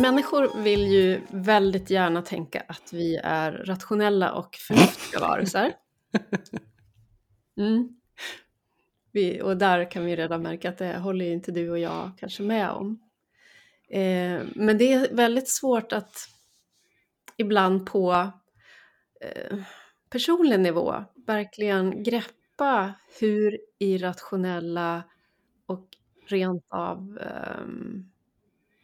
Människor vill ju väldigt gärna tänka att vi är rationella och förnuftiga varelser. Mm. Vi, och där kan vi redan märka att det håller ju inte du och jag kanske med om. Eh, men det är väldigt svårt att ibland på eh, personlig nivå verkligen greppa hur irrationella och rent av eh,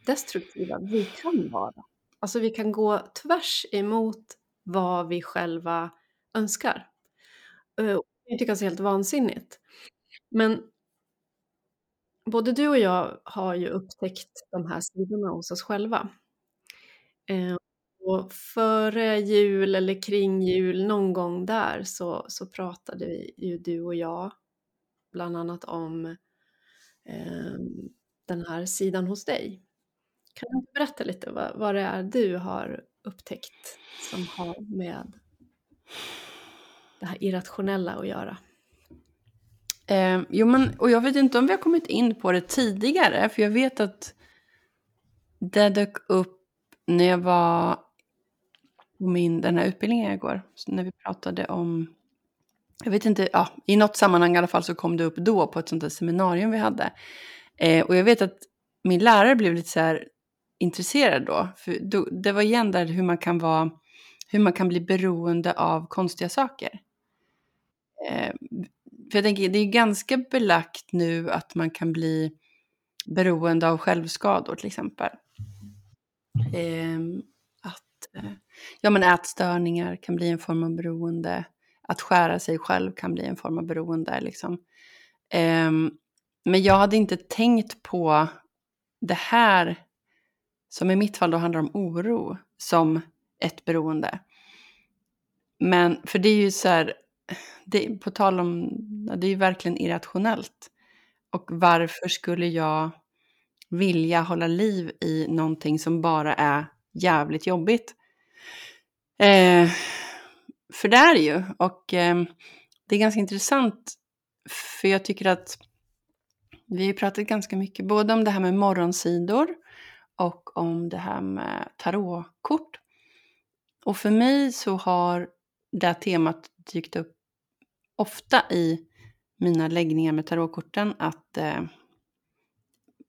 destruktiva vi kan vara. Alltså vi kan gå tvärs emot vad vi själva önskar. Eh, det tycker jag tyckas helt vansinnigt. Men både du och jag har ju upptäckt de här sidorna hos oss själva. Eh, och före jul eller kring jul, någon gång där, så, så pratade vi, ju du och jag bland annat om eh, den här sidan hos dig. Kan du berätta lite vad, vad det är du har upptäckt som har med det här irrationella att göra? Eh, jo, men, och jag vet inte om vi har kommit in på det tidigare, för jag vet att det dök upp när jag var på min, den här utbildningen igår, när vi pratade om, jag vet inte, ja, i något sammanhang i alla fall så kom det upp då på ett sånt där seminarium vi hade. Eh, och jag vet att min lärare blev lite så här intresserad då, för då, det var igen där hur man kan vara, hur man kan bli beroende av konstiga saker. Eh, för jag tänker, det är ganska belagt nu att man kan bli beroende av självskador till exempel. Eh, att, eh, ja men ätstörningar kan bli en form av beroende. Att skära sig själv kan bli en form av beroende. Liksom. Eh, men jag hade inte tänkt på det här, som i mitt fall då handlar om oro, som ett beroende. Men för det är ju så här, det, på tal om, det är ju verkligen irrationellt. Och varför skulle jag vilja hålla liv i någonting som bara är jävligt jobbigt? Eh, för det är det ju. Och eh, det är ganska intressant. För jag tycker att vi har pratat ganska mycket både om det här med morgonsidor och om det här med tarotkort. Och för mig så har det här temat dykt upp ofta i mina läggningar med tarotkorten att eh,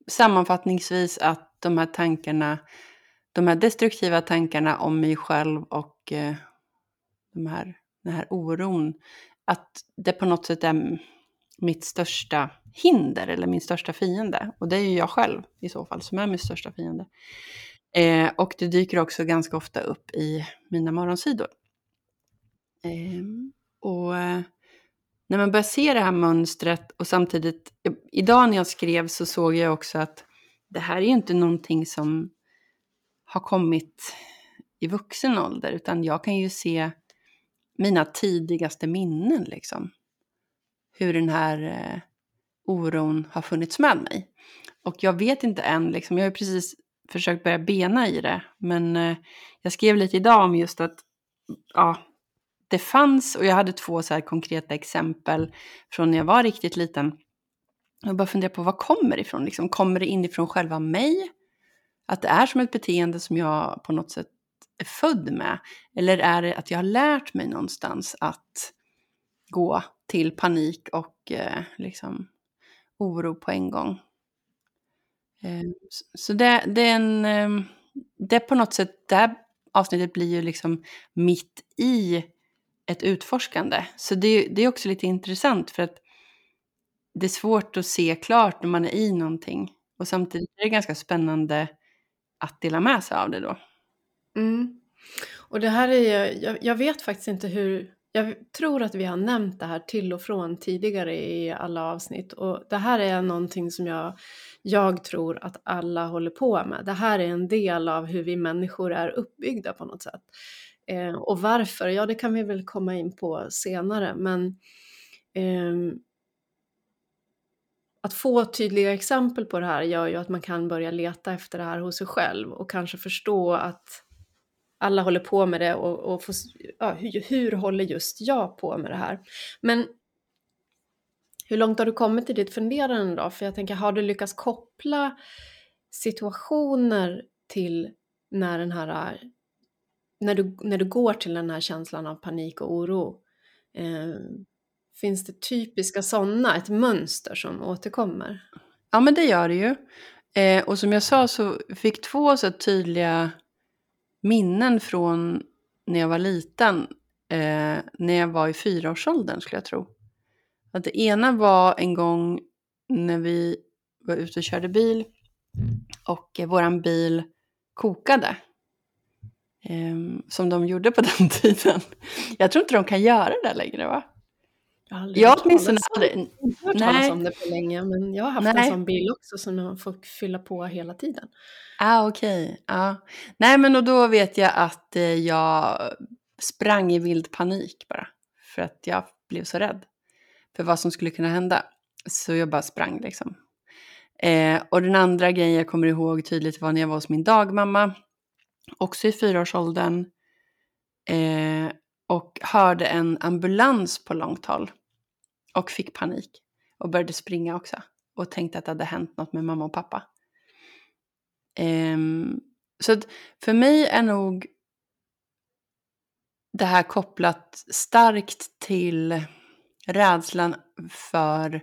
sammanfattningsvis att de här tankarna, de här destruktiva tankarna om mig själv och eh, de här, den här oron, att det på något sätt är mitt största hinder eller min största fiende. Och det är ju jag själv i så fall som är min största fiende. Eh, och det dyker också ganska ofta upp i mina morgonsidor. Ehm, eh, och när man börjar se det här mönstret och samtidigt, eh, idag när jag skrev så såg jag också att det här är ju inte någonting som har kommit i vuxen ålder, utan jag kan ju se mina tidigaste minnen liksom. Hur den här eh, oron har funnits med mig. Och jag vet inte än, liksom, jag har ju precis försökt börja bena i det, men eh, jag skrev lite idag om just att ja, det fanns, och jag hade två så här konkreta exempel från när jag var riktigt liten. Jag bara funderar på vad kommer det ifrån? Liksom, kommer det inifrån själva mig? Att det är som ett beteende som jag på något sätt är född med? Eller är det att jag har lärt mig någonstans att gå till panik och eh, liksom oro på en gång? Eh, så det, det, är en... Eh, det på något sätt, det här avsnittet blir ju liksom mitt i ett utforskande. Så det, det är också lite intressant för att det är svårt att se klart när man är i någonting. Och samtidigt är det ganska spännande att dela med sig av det då. Mm. Och det här är jag, jag vet faktiskt inte hur, jag tror att vi har nämnt det här till och från tidigare i alla avsnitt och det här är någonting som jag, jag tror att alla håller på med. Det här är en del av hur vi människor är uppbyggda på något sätt. Eh, och varför? Ja, det kan vi väl komma in på senare, men eh, att få tydliga exempel på det här gör ju att man kan börja leta efter det här hos sig själv och kanske förstå att alla håller på med det och, och får, ja, hur, hur håller just jag på med det här? Men hur långt har du kommit i ditt funderande då? För jag tänker, har du lyckats koppla situationer till när den här när du, när du går till den här känslan av panik och oro? Eh, finns det typiska sådana, ett mönster som återkommer? Ja, men det gör det ju. Eh, och som jag sa så fick två så tydliga minnen från när jag var liten, eh, när jag var i fyraårsåldern skulle jag tro. Att det ena var en gång när vi var ute och körde bil och eh, våran bil kokade. Eh, som de gjorde på den tiden. Jag tror inte de kan göra det längre va? Jag har aldrig Jag hört åtminstone talas aldrig... inte hört talas om det på länge, men jag har haft Nej. en sån bil också som man får fylla på hela tiden. Ah, okej. Ja. Nej, men och då vet jag att eh, jag sprang i vild panik bara. För att jag blev så rädd för vad som skulle kunna hända. Så jag bara sprang liksom. Eh, och den andra grejen jag kommer ihåg tydligt var när jag var hos min dagmamma. Också i fyraårsåldern. Eh, och hörde en ambulans på långt håll. Och fick panik. Och började springa också. Och tänkte att det hade hänt något med mamma och pappa. Um, så att för mig är nog det här kopplat starkt till rädslan för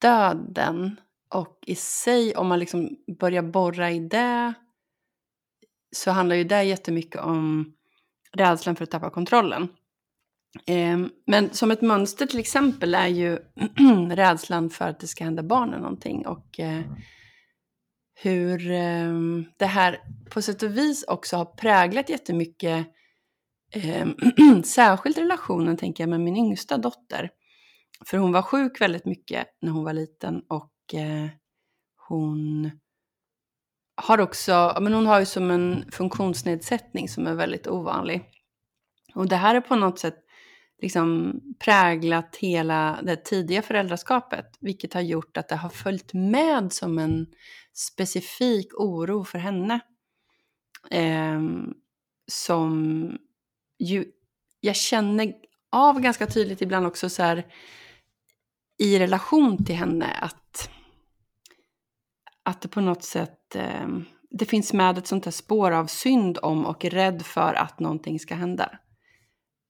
döden. Och i sig, om man liksom börjar borra i det, så handlar ju det jättemycket om rädslan för att tappa kontrollen. Ehm, men som ett mönster till exempel är ju rädslan för att det ska hända barnen någonting. Och eh, hur eh, det här på sätt och vis också har präglat jättemycket, eh, särskilt relationen tänker jag med min yngsta dotter. För hon var sjuk väldigt mycket när hon var liten och eh, hon har också, men hon har ju som en funktionsnedsättning som är väldigt ovanlig. Och det här är på något sätt liksom präglat hela det tidiga föräldraskapet, vilket har gjort att det har följt med som en specifik oro för henne. Eh, som ju jag känner av ganska tydligt ibland också så här i relation till henne att, att det på något sätt eh, det finns med ett sånt här spår av synd om och är rädd för att någonting ska hända.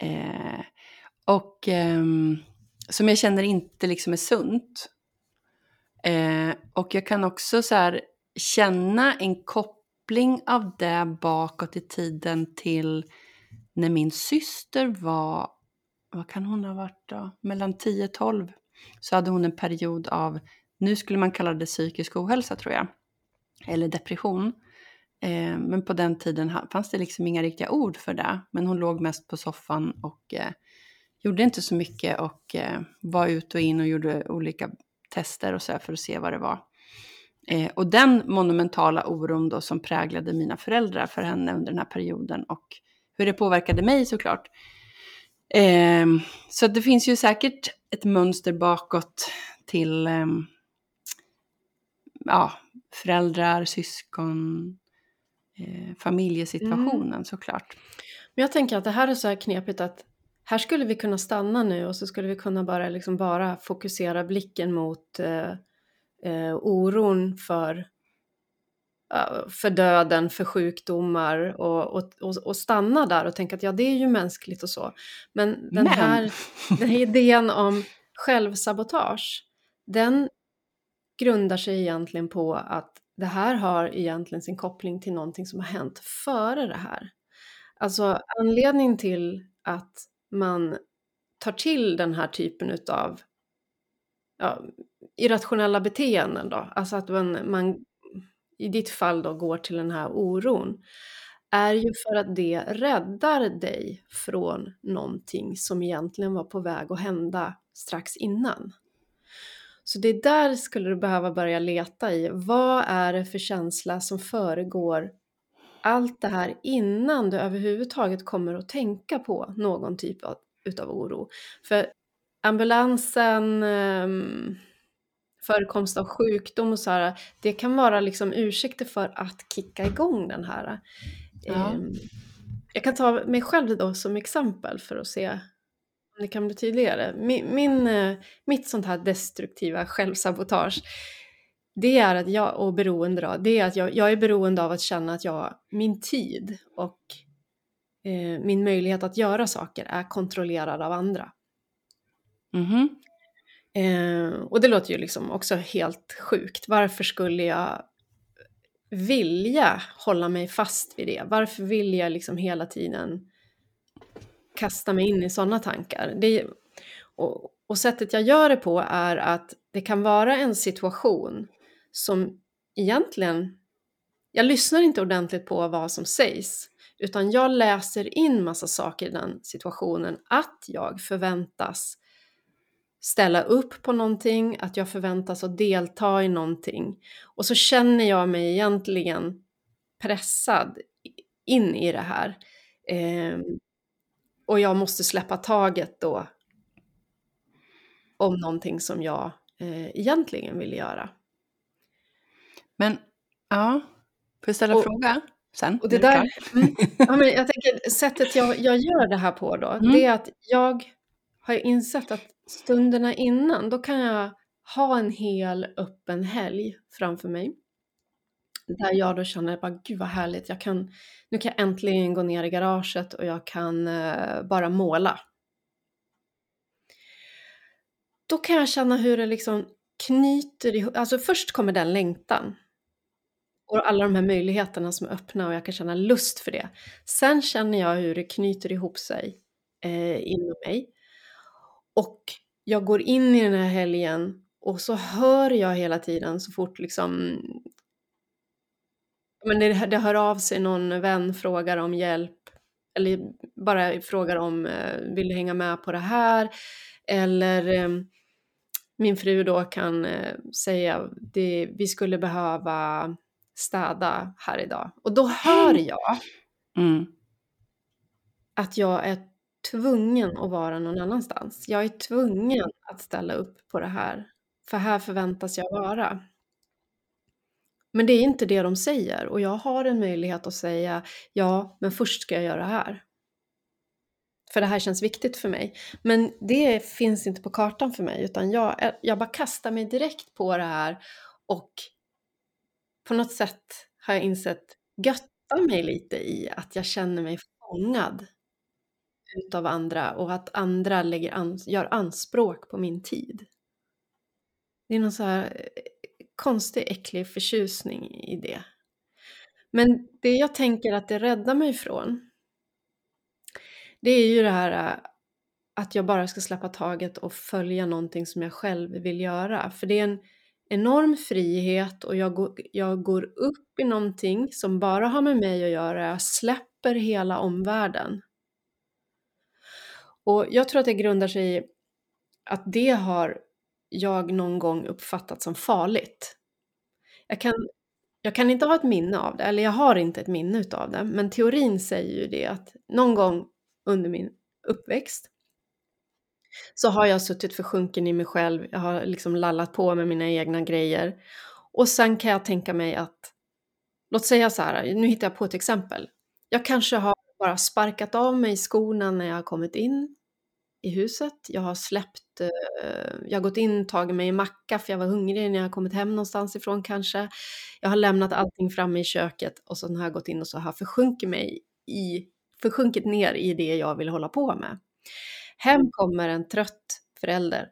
Eh, och eh, som jag känner inte liksom är sunt. Eh, och jag kan också så här känna en koppling av det bakåt i tiden till när min syster var, vad kan hon ha varit då, mellan 10-12 så hade hon en period av, nu skulle man kalla det psykisk ohälsa tror jag, eller depression. Eh, men på den tiden fanns det liksom inga riktiga ord för det. Men hon låg mest på soffan och eh, gjorde inte så mycket och eh, var ut och in och gjorde olika tester och så för att se vad det var. Eh, och den monumentala oron då som präglade mina föräldrar för henne under den här perioden och hur det påverkade mig såklart. Eh, så det finns ju säkert ett mönster bakåt till ehm, ja, föräldrar, syskon, eh, familjesituationen såklart. Men jag tänker att det här är så här knepigt att här skulle vi kunna stanna nu och så skulle vi kunna bara, liksom bara fokusera blicken mot eh, eh, oron för, för döden, för sjukdomar och, och, och, och stanna där och tänka att ja, det är ju mänskligt och så. Men den Men. här den här idén om självsabotage, den grundar sig egentligen på att det här har egentligen sin koppling till någonting som har hänt före det här. Alltså anledningen till att man tar till den här typen utav ja, irrationella beteenden då, alltså att man, man i ditt fall då går till den här oron, är ju för att det räddar dig från någonting som egentligen var på väg att hända strax innan. Så det är där skulle du behöva börja leta i. Vad är det för känsla som föregår allt det här innan du överhuvudtaget kommer att tänka på någon typ av utav oro? För ambulansen, ehm, förekomst av sjukdom och så här, det kan vara liksom ursäkter för att kicka igång den här. Ja. Ehm, jag kan ta mig själv då som exempel för att se det kan bli tydligare. Min, min, eh, mitt sånt här destruktiva självsabotage det är att jag, och beroende då, det är att jag, jag är beroende av att känna att jag, min tid och eh, min möjlighet att göra saker är kontrollerad av andra. Mhm. Eh, och det låter ju liksom också helt sjukt. Varför skulle jag vilja hålla mig fast vid det? Varför vill jag liksom hela tiden kasta mig in i sådana tankar? Det, och, och sättet jag gör det på är att det kan vara en situation som egentligen, jag lyssnar inte ordentligt på vad som sägs, utan jag läser in massa saker i den situationen, att jag förväntas ställa upp på någonting, att jag förväntas att delta i någonting. Och så känner jag mig egentligen pressad in i det här. Eh, och jag måste släppa taget då om någonting som jag eh, egentligen vill göra. Men, ja, får jag ställa en Och- fråga sen? Och det där, mm, ja, men jag tänker sättet jag, jag gör det här på då, Mm. det är att jag har insett att stunderna innan, då kan jag ha en hel öppen helg framför mig. Där jag då känner bara, gud vad härligt, jag kan, nu kan jag äntligen gå ner i garaget och jag kan eh, bara måla. Då kan jag känna hur det liksom knyter ihop, alltså först kommer den längtan. Och alla de här möjligheterna som är öppna och jag kan känna lust för det. Sen känner jag hur det knyter ihop sig eh, inom mig. Och jag går in i den här helgen och så hör jag hela tiden så fort liksom men det, det hör av sig någon vän, frågar om hjälp eller bara frågar om eh, vill du hänga med på det här? Eller eh, min fru då kan eh, säga det, vi skulle behöva städa här idag. Och då hör jag Mm. att jag är tvungen att vara någon annanstans. Jag är tvungen att ställa upp på det här. För här förväntas jag vara. Men det är inte det de säger och jag har en möjlighet att säga ja, men först ska jag göra det här. För det här känns viktigt för mig. Men det finns inte på kartan för mig utan jag, jag bara kastar mig direkt på det här och på något sätt har jag insett götta mig lite i att jag känner mig fångad utav andra och att andra lägger ans- gör anspråk på min tid. Det är någon så här konstig, äcklig förtjusning i det. Men det jag tänker att det räddar mig från, det är ju det här äh, att jag bara ska släppa taget och följa någonting som jag själv vill göra. För det är en enorm frihet och jag går, jag går upp i någonting som bara har med mig att göra. Jag släpper hela omvärlden. Och jag tror att det grundar sig i att det har jag någon gång uppfattat som farligt. Jag kan, jag kan inte ha ett minne av det, eller jag har inte ett minne utav det, men teorin säger ju det att någon gång under min uppväxt så har jag suttit försjunken i mig själv, jag har liksom lallat på med mina egna grejer. Och sen kan jag tänka mig att, låt säga så här, nu hittar jag på ett exempel. Jag kanske har bara sparkat av mig skorna när jag har kommit in i huset. Jag har släppt, Eh, jag har gått in, tagit mig en macka för jag var hungrig när jag kommit hem någonstans ifrån kanske. Jag har lämnat allting framme i köket och så har jag gått in och så har jag försjunkit mig i, försjunkit ner i det jag vill hålla på med. Hem kommer en trött förälder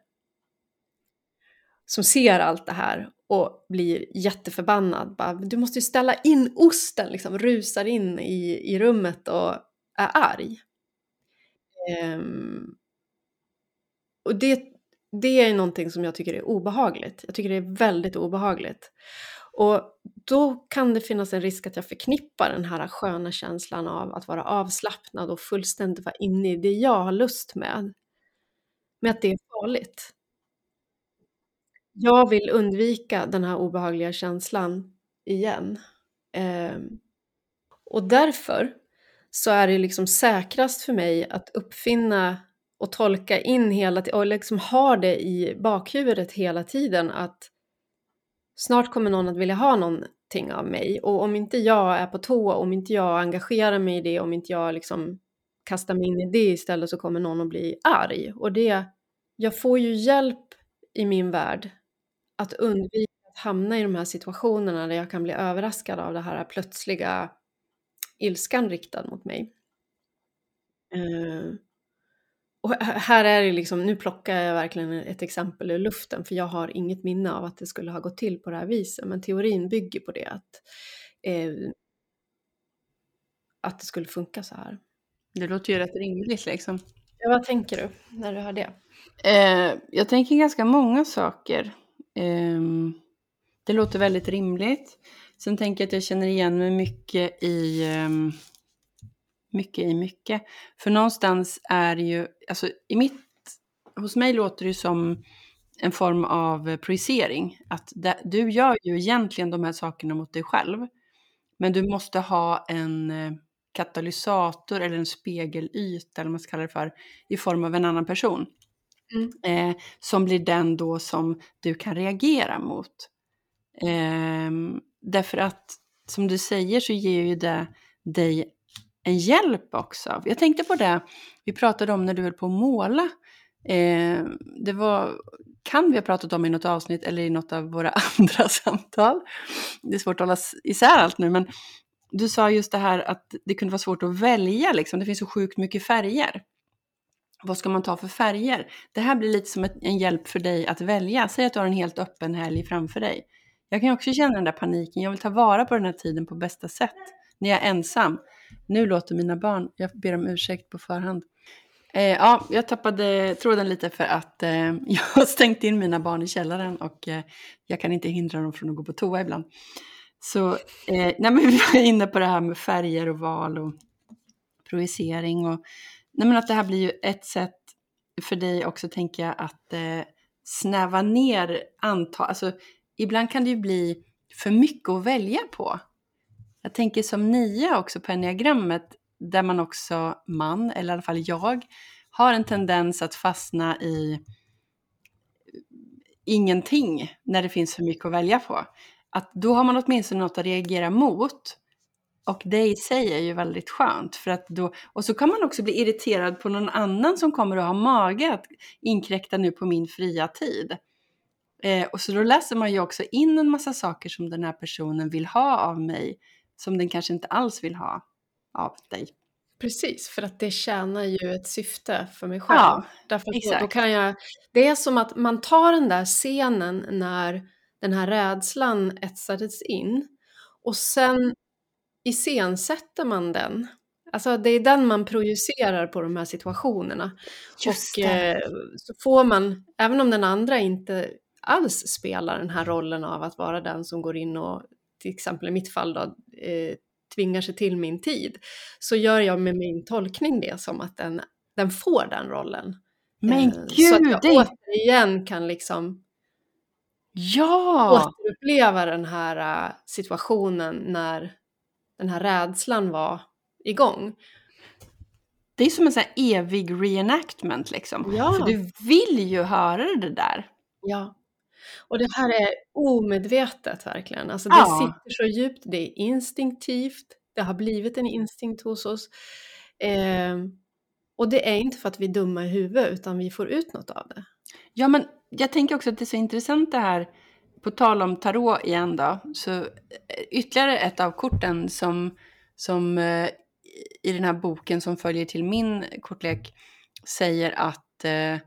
som ser allt det här och blir jätteförbannad. Bara, du måste ju ställa in osten, liksom rusar in i, i rummet och är arg. Um, och det, det är någonting som jag tycker är obehagligt. Jag tycker det är väldigt obehagligt. Och då kan det finnas en risk att jag förknippar den här sköna känslan av att vara avslappnad och fullständigt vara inne i det jag har lust med. Med att det är farligt. Jag vill undvika den här obehagliga känslan igen. Ehm, och därför så är det liksom säkrast för mig att uppfinna och tolka in hela tiden och liksom ha det i bakhuvudet hela tiden att snart kommer någon att vilja ha någonting av mig och om inte jag är på tå, om inte jag engagerar mig i det, om inte jag liksom kastar mig in i det istället så kommer någon att bli arg och det, jag får ju hjälp i min värld att undvika att hamna i de här situationerna där jag kan bli överraskad av det här plötsliga ilskan riktad mot mig. Eh, och här är det liksom, nu plockar jag verkligen ett exempel ur luften för jag har inget minne av att det skulle ha gått till på det här viset men teorin bygger på det att, eh, att det skulle funka så här. Det låter ju rätt rimligt liksom. Ja, vad tänker du när du hör det? Eh, jag tänker ganska många saker. Eh, det låter väldigt rimligt. Sen tänker jag att jag känner igen mig mycket i eh, mycket i mycket. För någonstans är ju, alltså i mitt, hos mig låter det som en form av projicering. Att det, du gör ju egentligen de här sakerna mot dig själv. Men du måste ha en eh, katalysator eller en spegelyta eller vad man ska kalla det för i form av en annan person. Mm. Eh, som blir den då som du kan reagera mot. Eh, därför att som du säger så ger ju det dig en hjälp också. Jag tänkte på det vi pratade om när du höll på att måla. Eh, det var, kan vi ha pratat om i något avsnitt eller i något av våra andra samtal. Det är svårt att hålla isär allt nu, men du sa just det här att det kunde vara svårt att välja, liksom. det finns så sjukt mycket färger. Vad ska man ta för färger? Det här blir lite som en hjälp för dig att välja. Säg att du har en helt öppen helg framför dig. Jag kan också känna den där paniken. Jag vill ta vara på den här tiden på bästa sätt. När jag är ensam. Nu låter mina barn, jag ber om ursäkt på förhand. Eh, ja, jag tappade tråden lite för att eh, jag har stängt in mina barn i källaren och eh, jag kan inte hindra dem från att gå på toa ibland. Så eh, nej, men vi var inne på det här med färger och val och projicering. Och, nej, men att det här blir ju ett sätt för dig också, tänker jag, att eh, snäva ner antal. Alltså, ibland kan det ju bli för mycket att välja på. Jag tänker som nia också på enneagrammet, där man också, man, eller i alla fall jag, har en tendens att fastna i eh, ingenting när det finns för mycket att välja på att då har man åtminstone något att reagera mot. Och det i sig är ju väldigt skönt. För att då, och så kan man också bli irriterad på någon annan som kommer att ha mage att inkräkta nu på min fria tid. Eh, och så då läser man ju också in en massa saker som den här personen vill ha av mig, som den kanske inte alls vill ha av dig. Precis, för att det tjänar ju ett syfte för mig själv. Ja, Därför att exakt. Då, då kan jag, det är som att man tar den där scenen när den här rädslan etsades in. Och sen iscensätter man den. Alltså det är den man projicerar på de här situationerna. Just och eh, så får man, även om den andra inte alls spelar den här rollen av att vara den som går in och, till exempel i mitt fall då, eh, tvingar sig till min tid, så gör jag med min tolkning det som att den, den får den rollen. Men eh, gud! Så att jag det... återigen kan liksom ja! återuppleva den här äh, situationen när den här rädslan var igång. Det är som en sån här evig reenactment liksom. Ja. För du vill ju höra det där. Ja. Och det här är omedvetet verkligen. Alltså det ja. sitter så djupt, det är instinktivt, det har blivit en instinkt hos oss. Eh, och det är inte för att vi är dumma i huvudet utan vi får ut något av det. Ja men jag tänker också att det är så intressant det här, på tal om tarot igen då, så eh, ytterligare ett av korten som, som eh, i den här boken som följer till min kortlek säger att eh,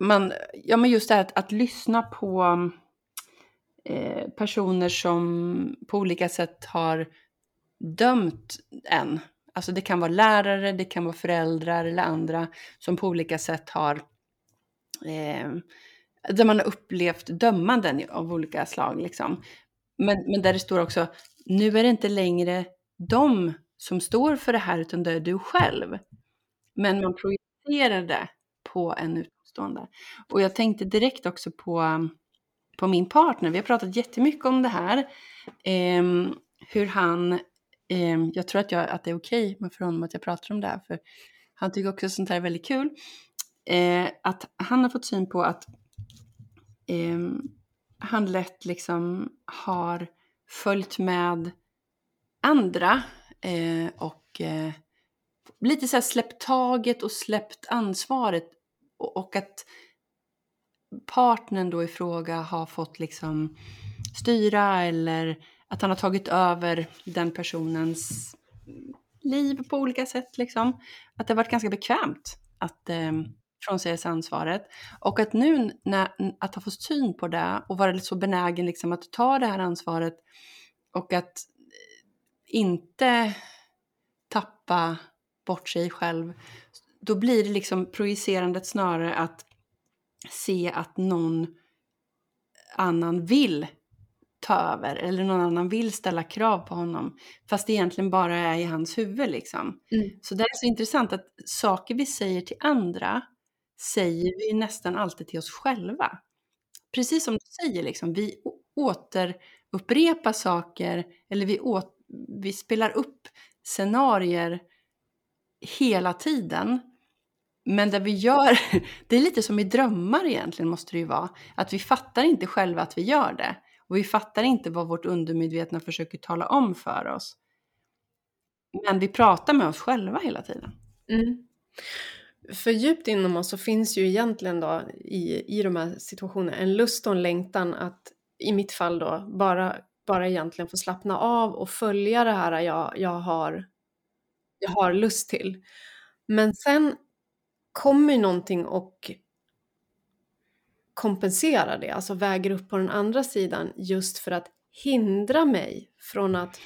man, ja men just det här att, att lyssna på eh, personer som på olika sätt har dömt en. Alltså det kan vara lärare, det kan vara föräldrar eller andra som på olika sätt har eh, där man har upplevt dömanden av olika slag. Liksom. Men, men där det står också, nu är det inte längre de som står för det här, utan det är du själv. Men man projicerar det på en utomstående. Och jag tänkte direkt också på, på min partner, vi har pratat jättemycket om det här. Eh, hur han, eh, jag tror att, jag, att det är okej okay för honom att jag pratar om det här, för han tycker också sånt här är väldigt kul eh, att han har fått syn på att eh, han lätt liksom har följt med andra eh, och eh, lite så här släppt taget och släppt ansvaret och, att partnern då i fråga har fått liksom styra eller att han har tagit över den personens liv på olika sätt. Liksom. Att det har varit ganska bekvämt att eh, frånsäga sig ansvaret. Och att nu när, att ha fått syn på det och vara så benägen liksom, att ta det här ansvaret och att inte tappa bort sig själv, då blir det liksom projicerandet snarare att se att någon annan vill ta över eller någon annan vill ställa krav på honom. Fast det egentligen bara är i hans huvud liksom. Mm. Så det är så intressant att saker vi säger till andra säger vi nästan alltid till oss själva. Precis som du säger, liksom, vi återupprepar saker eller vi, åt, vi spelar upp scenarier hela tiden. Men det vi gör, det är lite som i drömmar egentligen måste det ju vara. Att vi fattar inte själva att vi gör det. Och vi fattar inte vad vårt undermedvetna försöker tala om för oss. Men vi pratar med oss själva hela tiden. Mm. För djupt inom oss så finns ju egentligen då i, i de här situationerna en lust och en längtan att i mitt fall då bara, bara egentligen få slappna av och följa det här jag, jag, har, jag har lust till. Men sen kommer någonting och kompenserar det, alltså väger upp på den andra sidan just för att hindra mig från att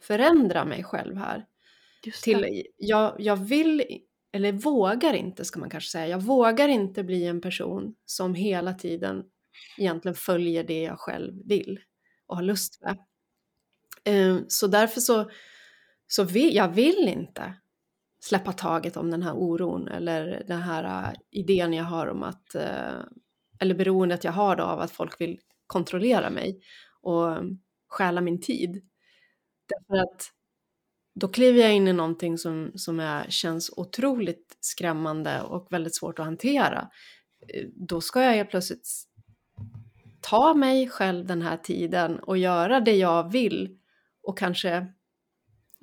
förändra mig själv här. Till, jag, jag vill, eller vågar inte ska man kanske säga, jag vågar inte bli en person som hela tiden egentligen följer det jag själv vill och har lust med. Ehm, så därför så, så vill, jag vill inte släppa taget om den här oron eller den här äh, idén jag har om att äh, eller beroendet jag har då av att folk vill kontrollera mig och ähm, stjäla min tid. Därför att då kliver jag in i någonting som, som är, känns otroligt skrämmande och väldigt svårt att hantera. Äh, då ska jag helt plötsligt ta mig själv den här tiden och göra det jag vill och kanske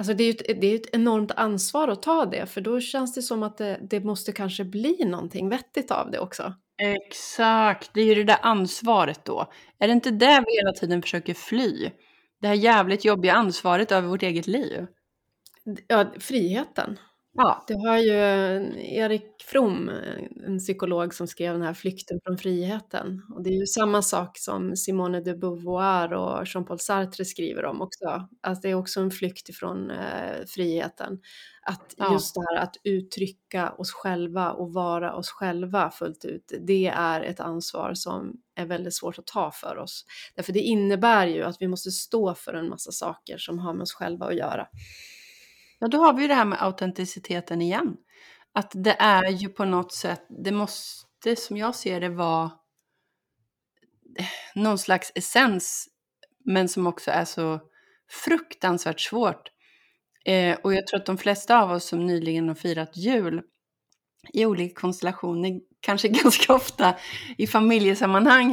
Alltså det är ju ett, det är ett enormt ansvar att ta det, för då känns det som att det, det måste kanske bli någonting vettigt av det också. Exakt, det är ju det där ansvaret då. Är det inte det vi hela tiden försöker fly? Det här jävligt jobbiga ansvaret över vårt eget liv. Ja, friheten. Ja. Det har ju Erik From, en psykolog som skrev den här Flykten från friheten. Och det är ju samma sak som Simone de Beauvoir och Jean-Paul Sartre skriver om också. Alltså det är också en flykt ifrån eh, friheten. Att ja. just det här att uttrycka oss själva och vara oss själva fullt ut, det är ett ansvar som är väldigt svårt att ta för oss. Därför det innebär ju att vi måste stå för en massa saker som har med oss själva att göra. Ja, då har vi ju det här med autenticiteten igen. Att det är ju på något sätt, det måste som jag ser det vara någon slags essens, men som också är så fruktansvärt svårt. Eh, och jag tror att de flesta av oss som nyligen har firat jul i olika konstellationer, kanske ganska ofta i familjesammanhang,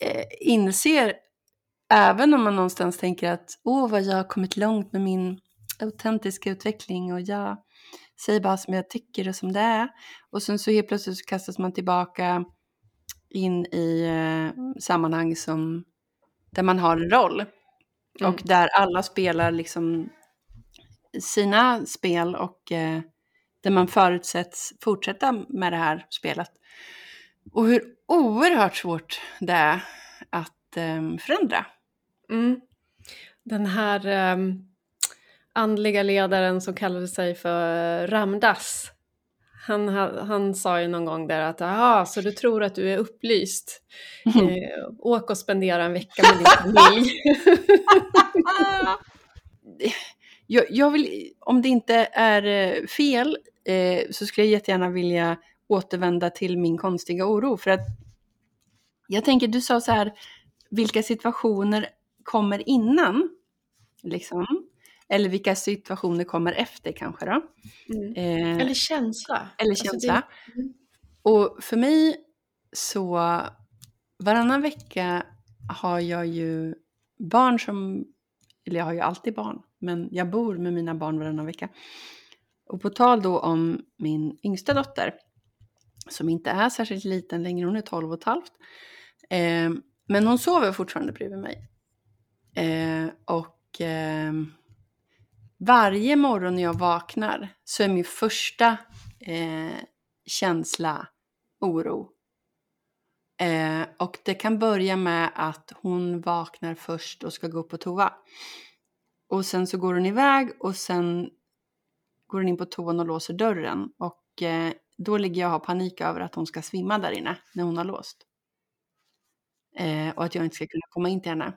eh, inser, även om man någonstans tänker att åh vad jag har kommit långt med min autentiska utveckling och jag säger bara som jag tycker och som det är. Och sen så helt plötsligt så kastas man tillbaka in i eh, sammanhang som, där man har en roll. Mm. Och där alla spelar liksom sina spel och eh, där man förutsätts fortsätta med det här spelet. Och hur oerhört svårt det är att eh, förändra. Mm. Den här um andliga ledaren som kallade sig för Ramdas. Han, han sa ju någon gång där att aha, så du tror att du är upplyst. Mm. Eh, åk och spendera en vecka med din familj. jag, jag, vill, om det inte är eh, fel eh, så skulle jag jättegärna vilja återvända till min konstiga oro. För att jag tänker, du sa så här, vilka situationer kommer innan? Liksom. Eller vilka situationer kommer efter kanske då. Mm. Eh, eller känsla. Eller alltså, känsla. Alltså det... mm. Och för mig så varannan vecka har jag ju barn som, eller jag har ju alltid barn, men jag bor med mina barn varannan vecka. Och på tal då om min yngsta dotter som inte är särskilt liten längre, hon är 12 och ett halvt. Eh, men hon sover fortfarande bredvid mig. Eh, och eh, varje morgon när jag vaknar så är min första eh, känsla oro. Eh, och det kan börja med att hon vaknar först och ska gå upp på toa. Och sen så går hon iväg och sen går hon in på toan och låser dörren. Och eh, då ligger jag och har panik över att hon ska svimma där inne när hon har låst. Eh, och att jag inte ska kunna komma in till henne.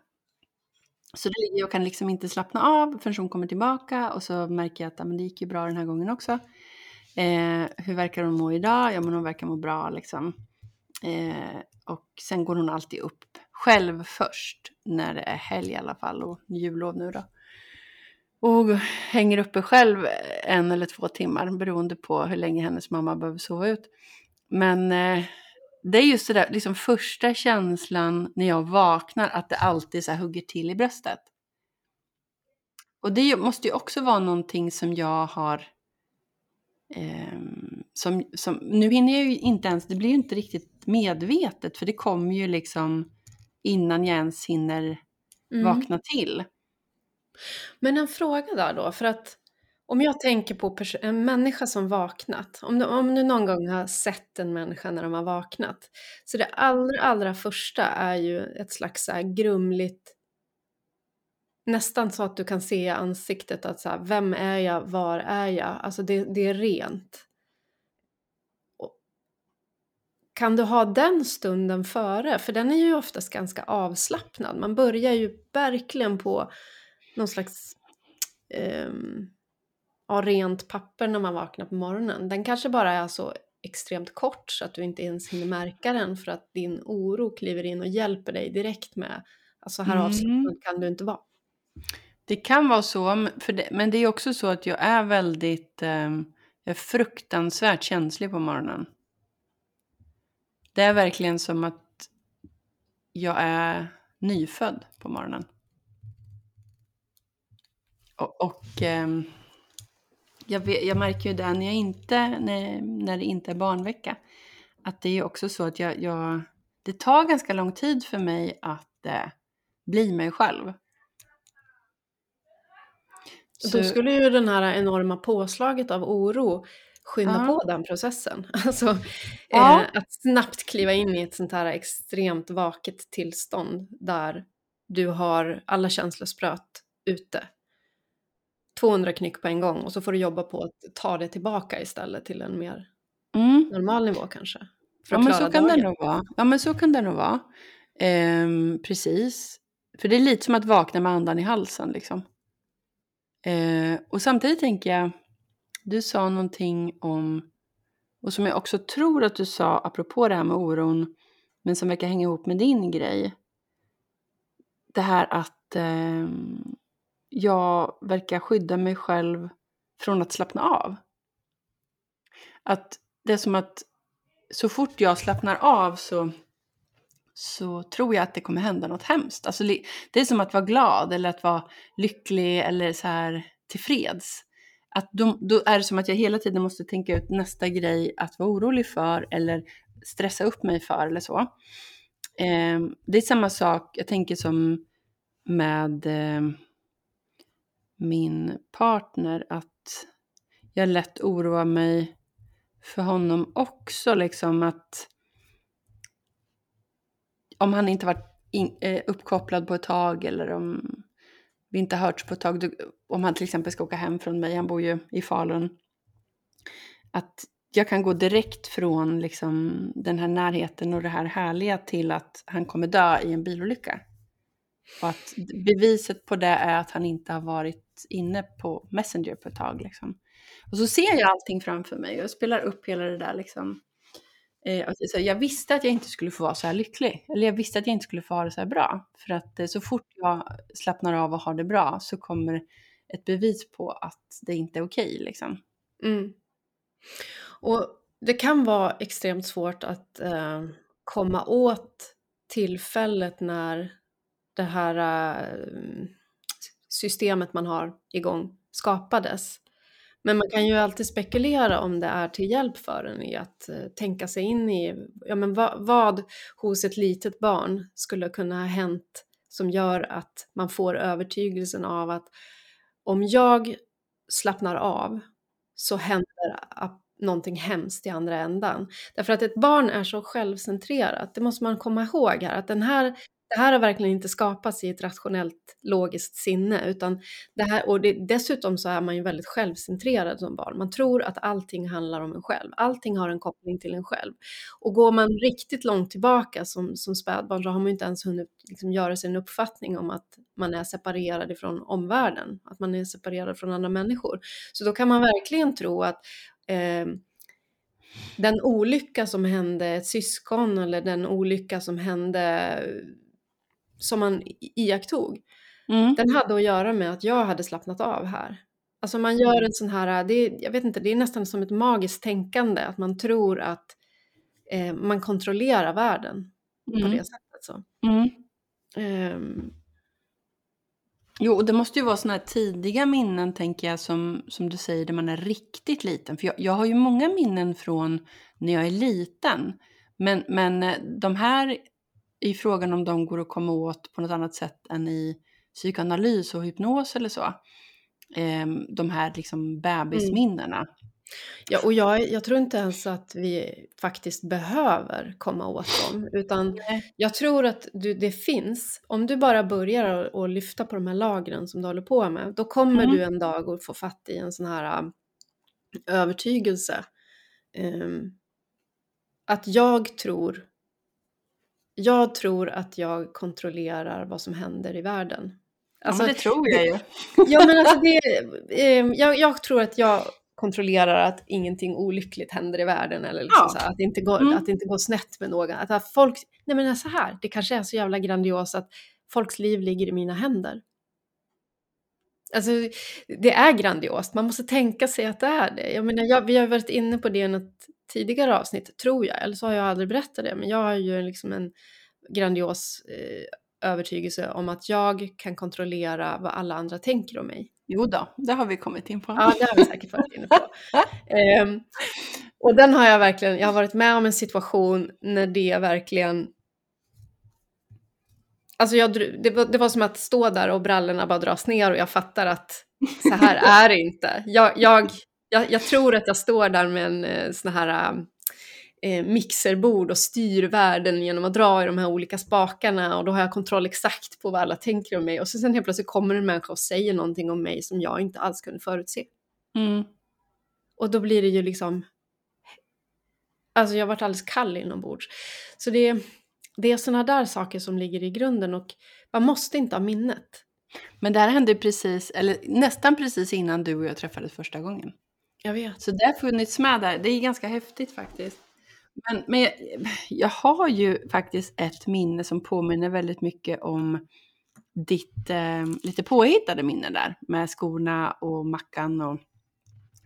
Så då ligger jag och kan liksom inte slappna av förrän hon kommer tillbaka och så märker jag att men det gick ju bra den här gången också. Eh, hur verkar hon må idag? Ja men hon verkar må bra liksom. Eh, och sen går hon alltid upp själv först när det är helg i alla fall och jullov nu då. Och hänger uppe själv en eller två timmar beroende på hur länge hennes mamma behöver sova ut. Men eh, det är just det där, liksom första känslan när jag vaknar, att det alltid så hugger till i bröstet. Och det måste ju också vara någonting som jag har... Eh, som, som, nu hinner jag ju inte ens, det blir ju inte riktigt medvetet, för det kommer ju liksom innan jag ens hinner mm. vakna till. Men en fråga där då, för att om jag tänker på en människa som vaknat, om du, om du någon gång har sett en människa när de har vaknat, så det allra, allra första är ju ett slags så grumligt, nästan så att du kan se i ansiktet att så här, vem är jag, var är jag? Alltså det, det är rent. kan du ha den stunden före? För den är ju oftast ganska avslappnad. Man börjar ju verkligen på någon slags um, ja, rent papper när man vaknar på morgonen. Den kanske bara är så extremt kort så att du inte ens hinner märka den för att din oro kliver in och hjälper dig direkt med, alltså här mm. avslappnad kan du inte vara. Det kan vara så, det, men det är också så att jag är väldigt, eh, jag är fruktansvärt känslig på morgonen. Det är verkligen som att jag är nyfödd på morgonen. Och, och eh, jag, vet, jag, märker ju det när, jag inte, när, när det inte är barnvecka. Att det är också så att jag, jag det tar ganska lång tid för mig att eh, bli mig själv. Så... Då skulle ju den här enorma påslaget av oro skynda ja. på den processen. Alltså ja. eh, att snabbt kliva in i ett sånt här extremt vaket tillstånd där du har alla känslospröt ute. 200 knyck på en gång och så får du jobba på att ta det tillbaka istället till en mer mm. normal nivå kanske. ja men så kan det nog vara. Ja men så kan det nog vara. Ehm, precis. För det är lite som att vakna med andan i halsen liksom. Ehm, och samtidigt tänker jag, du sa någonting om, och som jag också tror att du sa apropå det här med oron, men som verkar hänga ihop med din grej. Det här att eh, jag verkar skydda mig själv från att slappna av. Att det är som att så fort jag slappnar av så, så tror jag att det kommer hända något hemskt. Alltså, det är som att vara glad eller att vara lycklig eller så här tillfreds. Att då, då är det som att jag hela tiden måste tänka ut nästa grej att vara orolig för eller stressa upp mig för eller så. Eh, det är samma sak, jag tänker som med eh, min partner att jag lätt oroar mig för honom också. Liksom att om han inte varit in, eh, uppkopplad på ett tag eller om vi inte hörts på ett tag, om han till exempel ska åka hem från mig, han bor ju i Falun, att jag kan gå direkt från liksom, den här närheten och det här härliga till att han kommer dö i en bilolycka. Och att beviset på det är att han inte har varit inne på Messenger på ett tag. Liksom. Och så ser jag allting framför mig och spelar upp hela det där. Liksom. Eh, alltså, jag visste att jag inte skulle få vara så här lycklig. Eller jag visste att jag inte skulle få ha det så här bra. För att eh, så fort jag slappnar av och har det bra så kommer ett bevis på att det inte är okej. Okay, liksom. Mm. Och det kan vara extremt svårt att eh, komma åt tillfället när det här eh, systemet man har igång skapades. Men man kan ju alltid spekulera om det är till hjälp för en i att eh, tänka sig in i ja, men vad, vad hos ett litet barn skulle kunna ha hänt som gör att man får övertygelsen av att om jag slappnar av så händer någonting hemskt i andra ändan. Därför att ett barn är så självcentrerat, det måste man komma ihåg här, att den här det här har verkligen inte skapats i ett rationellt logiskt sinne utan det här, och det, dessutom så är man ju väldigt självcentrerad som barn. Man tror att allting handlar om en själv. Allting har en koppling till en själv. Och går man riktigt långt tillbaka som, som spädbarn så har man ju inte ens hunnit liksom göra sig en uppfattning om att man är separerad ifrån omvärlden, att man är separerad från andra människor. Så då kan man verkligen tro att eh, den olycka som hände ett syskon eller den olycka som hände som man iakttog, mm. den hade att göra med att jag hade slappnat av här. Alltså man gör en sån här, det är, jag vet inte, det är nästan som ett magiskt tänkande, att man tror att eh, man kontrollerar världen mm. på det sättet. Så. Mm. Um, Jo, och det måste ju vara sådana här tidiga minnen, tänker jag, som, som du säger, där man är riktigt liten. För jag, jag har ju många minnen från när jag är liten. Men, men eh, de här i frågan om de går att komma åt på något annat sätt än i psykoanalys och hypnos eller så. Eh, de här liksom bebisminnena. Mm. Ja, och jag, jag, tror inte ens att vi faktiskt behöver komma åt dem, utan jag tror att du, det finns. Om du bara börjar att lyfta på de här lagren som du håller på med, då kommer mm. du en dag att få fatt i en sån här um, övertygelse. Um, att jag tror jag tror att jag kontrollerar vad som händer i världen. Alltså, ja, det tror jag ju. ja, men alltså det, eh, jag, jag, tror att jag kontrollerar att ingenting olyckligt händer i världen eller liksom ja. här, att, det inte går, mm. att inte går snett med någon. Att, att folk, nej men så här, det kanske är så jävla grandios att folks liv ligger i mina händer. Alltså, det är grandiost, man måste tänka sig att det är det. Jag menar, jag, vi har varit inne på det i något tidigare avsnitt, tror jag, eller så har jag aldrig berättat det, men jag har ju liksom en grandios eh, övertygelse om att jag kan kontrollera vad alla andra tänker om mig. Jo då, det har vi kommit in på. Ja, det har vi säkert varit inne på. um, och den har jag verkligen, jag har varit med om en situation när det verkligen Alltså jag, det, var, det var som att stå där och brallorna bara dras ner och jag fattar att så här är det inte. Jag, jag, jag, jag tror att jag står där med en eh, sån här eh, mixerbord och styr världen genom att dra i de här olika spakarna och då har jag kontroll exakt på vad alla tänker om mig och så sen helt plötsligt kommer en människa och säger någonting om mig som jag inte alls kunde förutse. Mm. Och då blir det ju liksom, alltså jag varit alldeles kall inombords. Så det, det är sådana där saker som ligger i grunden och man måste inte ha minnet. Men det här hände precis, eller nästan precis innan du och jag träffades första gången. Jag vet. Så det har funnits med där. Det är ganska häftigt faktiskt. Men, men jag, jag, har ju faktiskt ett minne som påminner väldigt mycket om ditt eh, lite påhittade minne där med skorna och mackan. Och,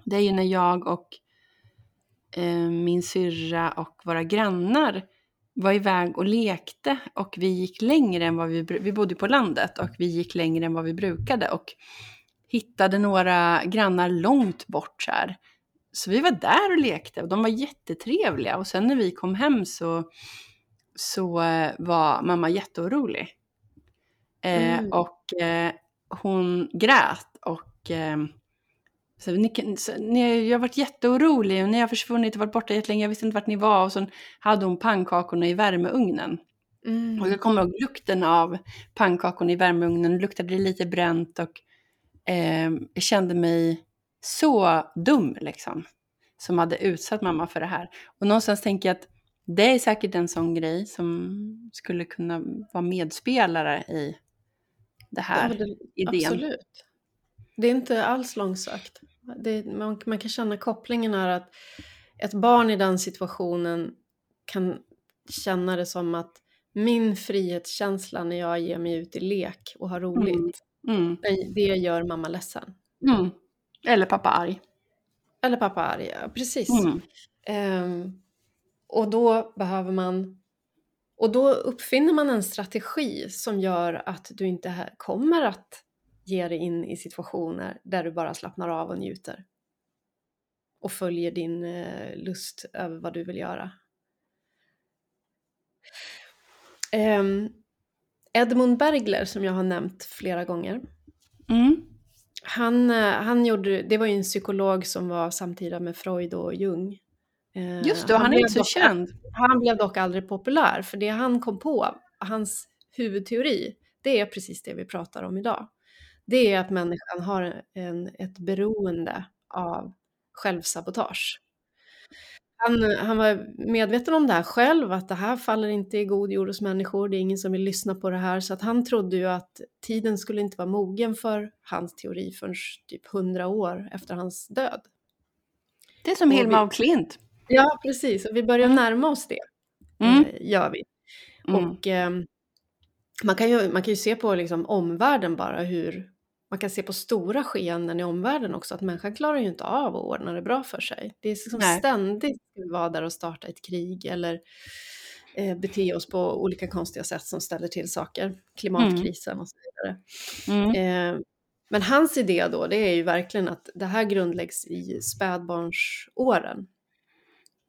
det är ju när jag och eh, min syrra och våra grannar var iväg och lekte och vi gick längre än vad vi, vi bodde på landet och vi gick längre än vad vi brukade och hittade några grannar långt bort så här. Så vi var där och lekte och de var jättetrevliga och sen när vi kom hem så, så eh, var mamma jätteorolig. Eh, mm. och eh, hon grät och eh, så, ni, så, ni, jag har varit jätteorolig och ni har försvunnit och varit borta jättelänge, jag visste inte vart ni var och så hade hon pannkakorna i värmeugnen. Mm. Och jag kommer ihåg lukten av pannkakorna i värmeugnen, luktade det lite bränt och eh, kände mig så dum liksom. Som hade utsatt mamma för det här. Och någonstans tänker jag att det är säkert en sån grej som skulle kunna vara medspelare i det här ja, det, idén. Absolut. Det är inte alls långsökt. Det, man, man kan känna kopplingen här att ett barn i den situationen kan känna det som att min frihetskänsla när jag ger mig ut i lek och har roligt, mm. Mm. Det, gör mamma ledsen. Mm. Eller pappa arg. Eller pappa arg, ja, precis. Um, och då behöver man och då uppfinner man en strategi som gör att du inte kommer att ge dig in i situationer där du bara slappnar av och njuter. och följer din eh, lust över vad du vill göra. Um, Edmund Bergler som jag har nämnt flera gånger. Mm. Han, eh, han gjorde, det var ju en psykolog som var samtida med Freud och Jung. Eh, Just det, han, han är inte så känd. Han blev dock aldrig populär, för det han kom på, hans huvudteori, det är precis det vi pratar om idag. Det är att människan har en, ett beroende av självsabotage. Han, han var medveten om det här själv, att det här faller inte i god jord hos människor, det är ingen som vill lyssna på det här, så att han trodde ju att tiden skulle inte vara mogen för hans teori förrän typ hundra år efter hans död. Det är som Hilma af Klint. Ja, precis, och vi börjar mm. närma oss det, mm. Eh, gör vi. Mm. Och eh, man, kan ju, man kan ju se på liksom omvärlden bara hur man kan se på stora skeenden i omvärlden också att människan klarar ju inte av att ordna det bra för sig. Det är liksom ständigt att vara där och starta ett krig eller eh, bete oss på olika konstiga sätt som ställer till saker. Klimatkrisen mm. och så vidare. Mm. Eh, men hans idé då, det är ju verkligen att det här grundläggs i spädbarnsåren.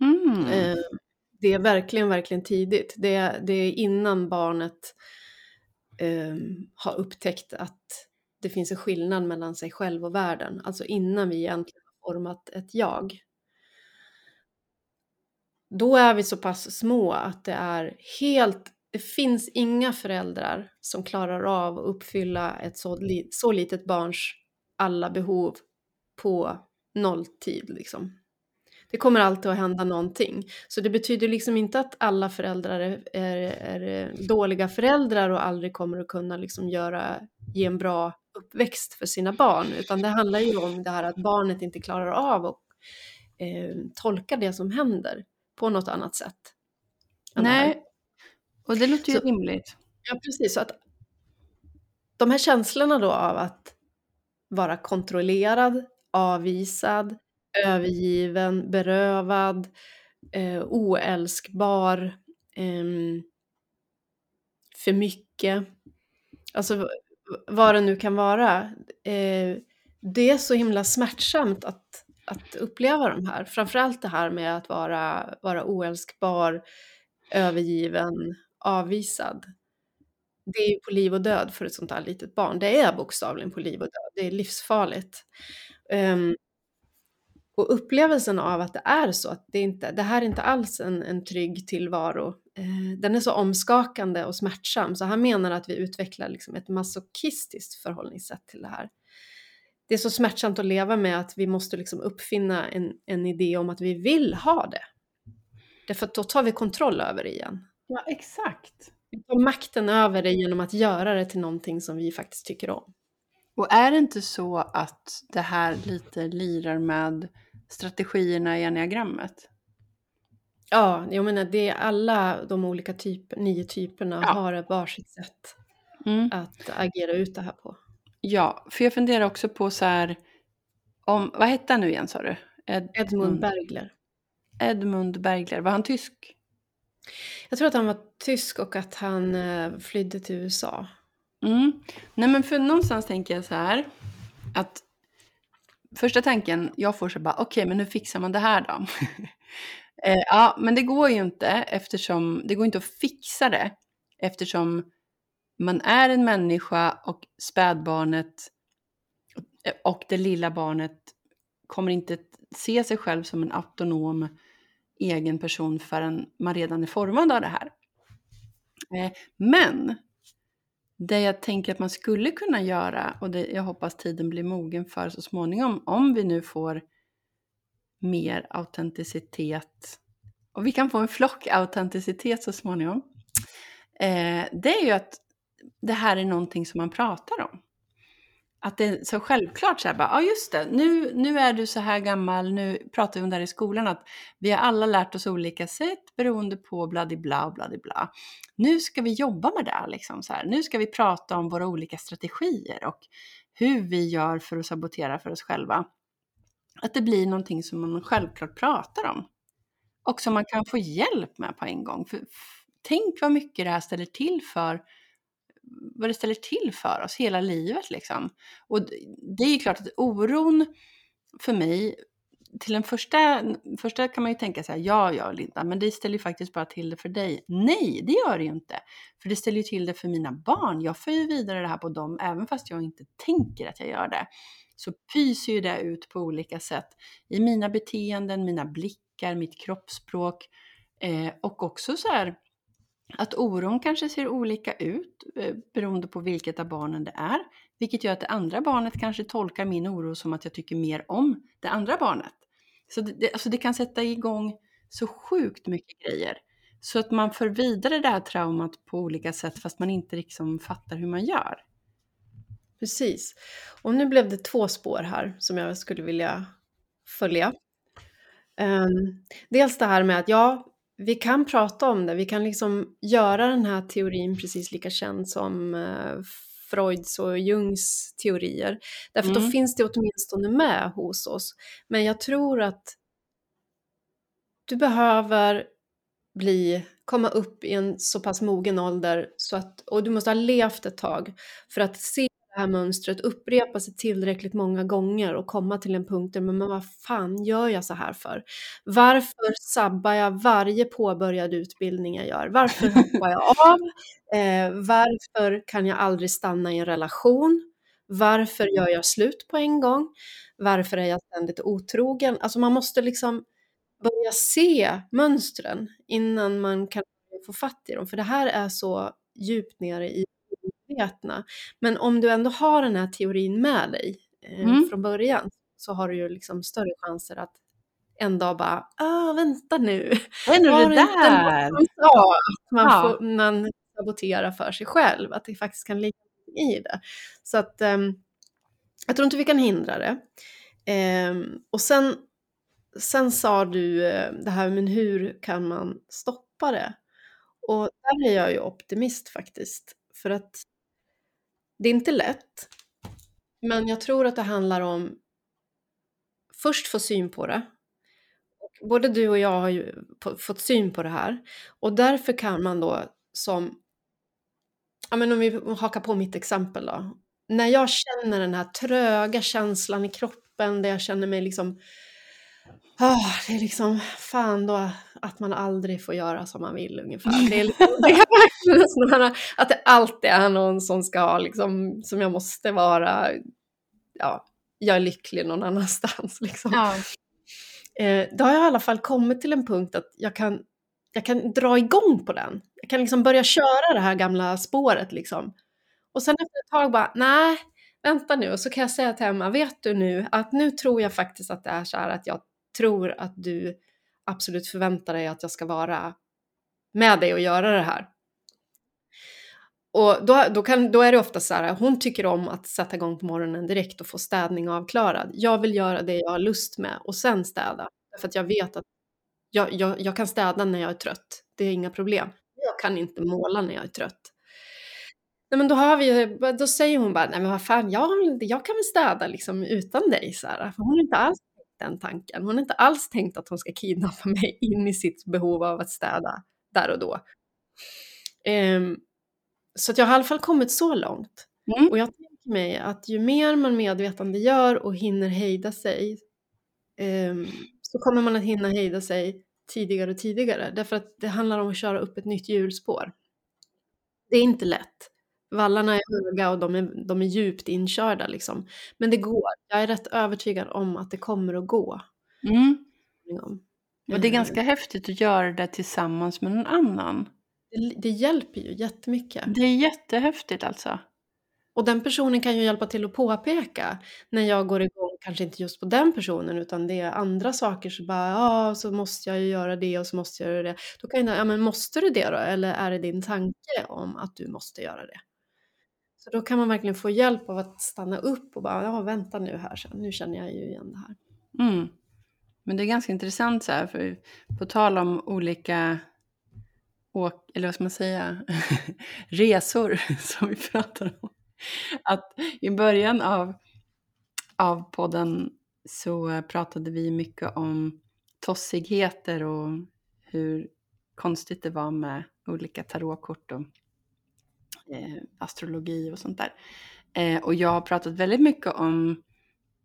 Mm. Eh, det är verkligen, verkligen tidigt. Det, det är innan barnet eh, har upptäckt att det finns en skillnad mellan sig själv och världen, alltså innan vi egentligen har format ett jag. Då är vi så pass små att det är helt, det finns inga föräldrar som klarar av att uppfylla ett så, så litet barns alla behov på nolltid liksom. Det kommer alltid att hända någonting. Så det betyder liksom inte att alla föräldrar är, är, är dåliga föräldrar och aldrig kommer att kunna liksom göra, ge en bra uppväxt för sina barn, utan det handlar ju om det här att barnet inte klarar av att eh, tolka det som händer på något annat sätt. Nej, och det låter ju så, rimligt. Ja, precis. Så att de här känslorna då av att vara kontrollerad, avvisad, övergiven, berövad, eh, oälskbar, eh, för mycket. Alltså vad det nu kan vara. Eh, det är så himla smärtsamt att, att uppleva de här. Framförallt det här med att vara, vara oälskbar, övergiven, avvisad. Det är på liv och död för ett sånt här litet barn. Det är bokstavligen på liv och död. Det är livsfarligt. Um, och upplevelsen av att det är så, att det, inte, det här är inte alls en, en trygg tillvaro, den är så omskakande och smärtsam. Så han menar att vi utvecklar liksom ett masochistiskt förhållningssätt till det här. Det är så smärtsamt att leva med att vi måste liksom uppfinna en, en idé om att vi vill ha det. Därför att då tar vi kontroll över det igen. Ja, exakt. Vi tar makten över det genom att göra det till någonting som vi faktiskt tycker om. Och är det inte så att det här lite lirar med strategierna i enneagrammet? Ja, jag menar det är alla de olika typ, nio typerna ja. har ett varsitt sätt mm. att agera ut det här på. Ja, för jag funderar också på så här, om, vad hette han nu igen sa du? Ed, Edmund Bergler. Edmund Bergler, var han tysk? Jag tror att han var tysk och att han eh, flydde till USA. Mm. Nej men för någonstans tänker jag så här, att första tanken jag får så bara, okej okay, men hur fixar man det här då? eh, ja, men det går ju inte eftersom, det går inte att fixa det eftersom man är en människa och spädbarnet och det lilla barnet kommer inte se sig själv som en autonom egen person förrän man redan är formad av det här. Eh, men det jag tänker att man skulle kunna göra och det jag hoppas tiden blir mogen för så småningom om vi nu får mer autenticitet och vi kan få en flock autenticitet så småningom. Eh, det är ju att det här är någonting som man pratar om. Att det är så självklart så här bara, ja just det, nu, nu är du så här gammal, nu pratar vi om det här i skolan, att vi har alla lärt oss olika sätt beroende på bladibla och bladibla. Nu ska vi jobba med det liksom så här. Nu ska vi prata om våra olika strategier och hur vi gör för att sabotera för oss själva. Att det blir någonting som man självklart pratar om. Och som man kan få hjälp med på en gång. För, tänk vad mycket det här ställer till för vad det ställer till för oss hela livet liksom. Och det är ju klart att oron för mig till en första, första kan man ju tänka så här, ja, ja Linda, men det ställer ju faktiskt bara till det för dig. Nej, det gör det ju inte. För det ställer ju till det för mina barn. Jag för ju vidare det här på dem, även fast jag inte tänker att jag gör det. Så pyser ju det ut på olika sätt i mina beteenden, mina blickar, mitt kroppsspråk eh, och också så här att oron kanske ser olika ut eh, beroende på vilket av barnen det är. Vilket gör att det andra barnet kanske tolkar min oro som att jag tycker mer om det andra barnet. Så det, alltså det kan sätta igång så sjukt mycket grejer. Så att man för vidare det här traumat på olika sätt fast man inte liksom fattar hur man gör. Precis. Och nu blev det två spår här som jag skulle vilja följa. Um, dels det här med att ja, vi kan prata om det, vi kan liksom göra den här teorin precis lika känd som uh, Freuds och Jungs teorier. Därför mm. då finns det åtminstone med hos oss. Men jag tror att du behöver bli, komma upp i en så pass mogen ålder så att, och du måste ha levt ett tag för att se här mönstret upprepa sig tillräckligt många gånger och komma till en punkt där, men vad fan gör jag så här för? Varför sabbar jag varje påbörjad utbildning jag gör? Varför hoppar jag av? Eh, varför kan jag aldrig stanna i en relation? Varför gör jag slut på en gång? Varför är jag ständigt otrogen? Alltså man måste liksom börja se mönstren innan man kan få fatt i dem, för det här är så djupt nere i medvetna. Men om du ändå har den här teorin med dig eh, mm. från början så har du ju liksom större chanser att en dag bara, ah, vänta nu. Vad är det där? Ja, att man, ja. får, man saboterar för sig själv, att det faktiskt kan ligga i det. Så att um, jag tror inte vi kan hindra det. Um, och sen, sen sa du uh, det här, men hur kan man stoppa det? Och där är jag ju optimist faktiskt. För att det är inte lätt, men jag tror att det handlar om först få syn på det. Både du och jag har ju fått syn på det här och därför kan man då som, ja men om vi hakar på mitt exempel då. När jag känner den här tröga känslan i kroppen där jag känner mig liksom Oh, det är liksom fan då att man aldrig får göra som man vill ungefär. Det är, liksom, det är att det alltid är någon som ska liksom, som jag måste vara, ja, jag är lycklig någon annanstans liksom. Ja. Eh, då har jag i alla fall kommit till en punkt att jag kan, jag kan dra igång på den. Jag kan liksom börja köra det här gamla spåret liksom. Och sen efter ett tag bara, nej, vänta nu. Och så kan jag säga till Emma, vet du nu att nu tror jag faktiskt att det är så här att jag tror att du absolut förväntar dig att jag ska vara med dig och göra det här. Och då, då, kan, då är det ofta så här, hon tycker om att sätta igång på morgonen direkt och få städning avklarad. Jag vill göra det jag har lust med och sen städa. För att jag vet att jag, jag, jag kan städa när jag är trött. Det är inga problem. Jag kan inte måla när jag är trött. Nej, men då, har vi, då säger hon bara, nej men vad fan, jag, jag kan väl städa liksom utan dig. Så här. För hon är inte alls den tanken. Hon har inte alls tänkt att hon ska kidnappa mig in i sitt behov av att städa där och då. Um, så jag har i alla fall kommit så långt. Mm. Och jag tänker mig att ju mer man medvetande gör och hinner hejda sig um, så kommer man att hinna hejda sig tidigare och tidigare. Därför att det handlar om att köra upp ett nytt hjulspår. Det är inte lätt. Vallarna är höga och de är, de är djupt inkörda liksom. Men det går. Jag är rätt övertygad om att det kommer att gå. Mm. Och det är ganska häftigt att göra det tillsammans med någon annan. Det, det hjälper ju jättemycket. Det är jättehäftigt alltså. Och den personen kan ju hjälpa till att påpeka när jag går igång, kanske inte just på den personen utan det är andra saker så bara ja, så måste jag ju göra det och så måste jag göra det. Då kan jag, ja men måste du det då? Eller är det din tanke om att du måste göra det? Så då kan man verkligen få hjälp av att stanna upp och bara, ja vänta nu här, så nu känner jag ju igen det här. Mm. Men det är ganska intressant så här, för på tal om olika åk, eller vad ska man säga, resor som vi pratar om. Att i början av, av podden så pratade vi mycket om tossigheter och hur konstigt det var med olika tarotkort och eh, astrologi och sånt där. Eh, och jag har pratat väldigt mycket om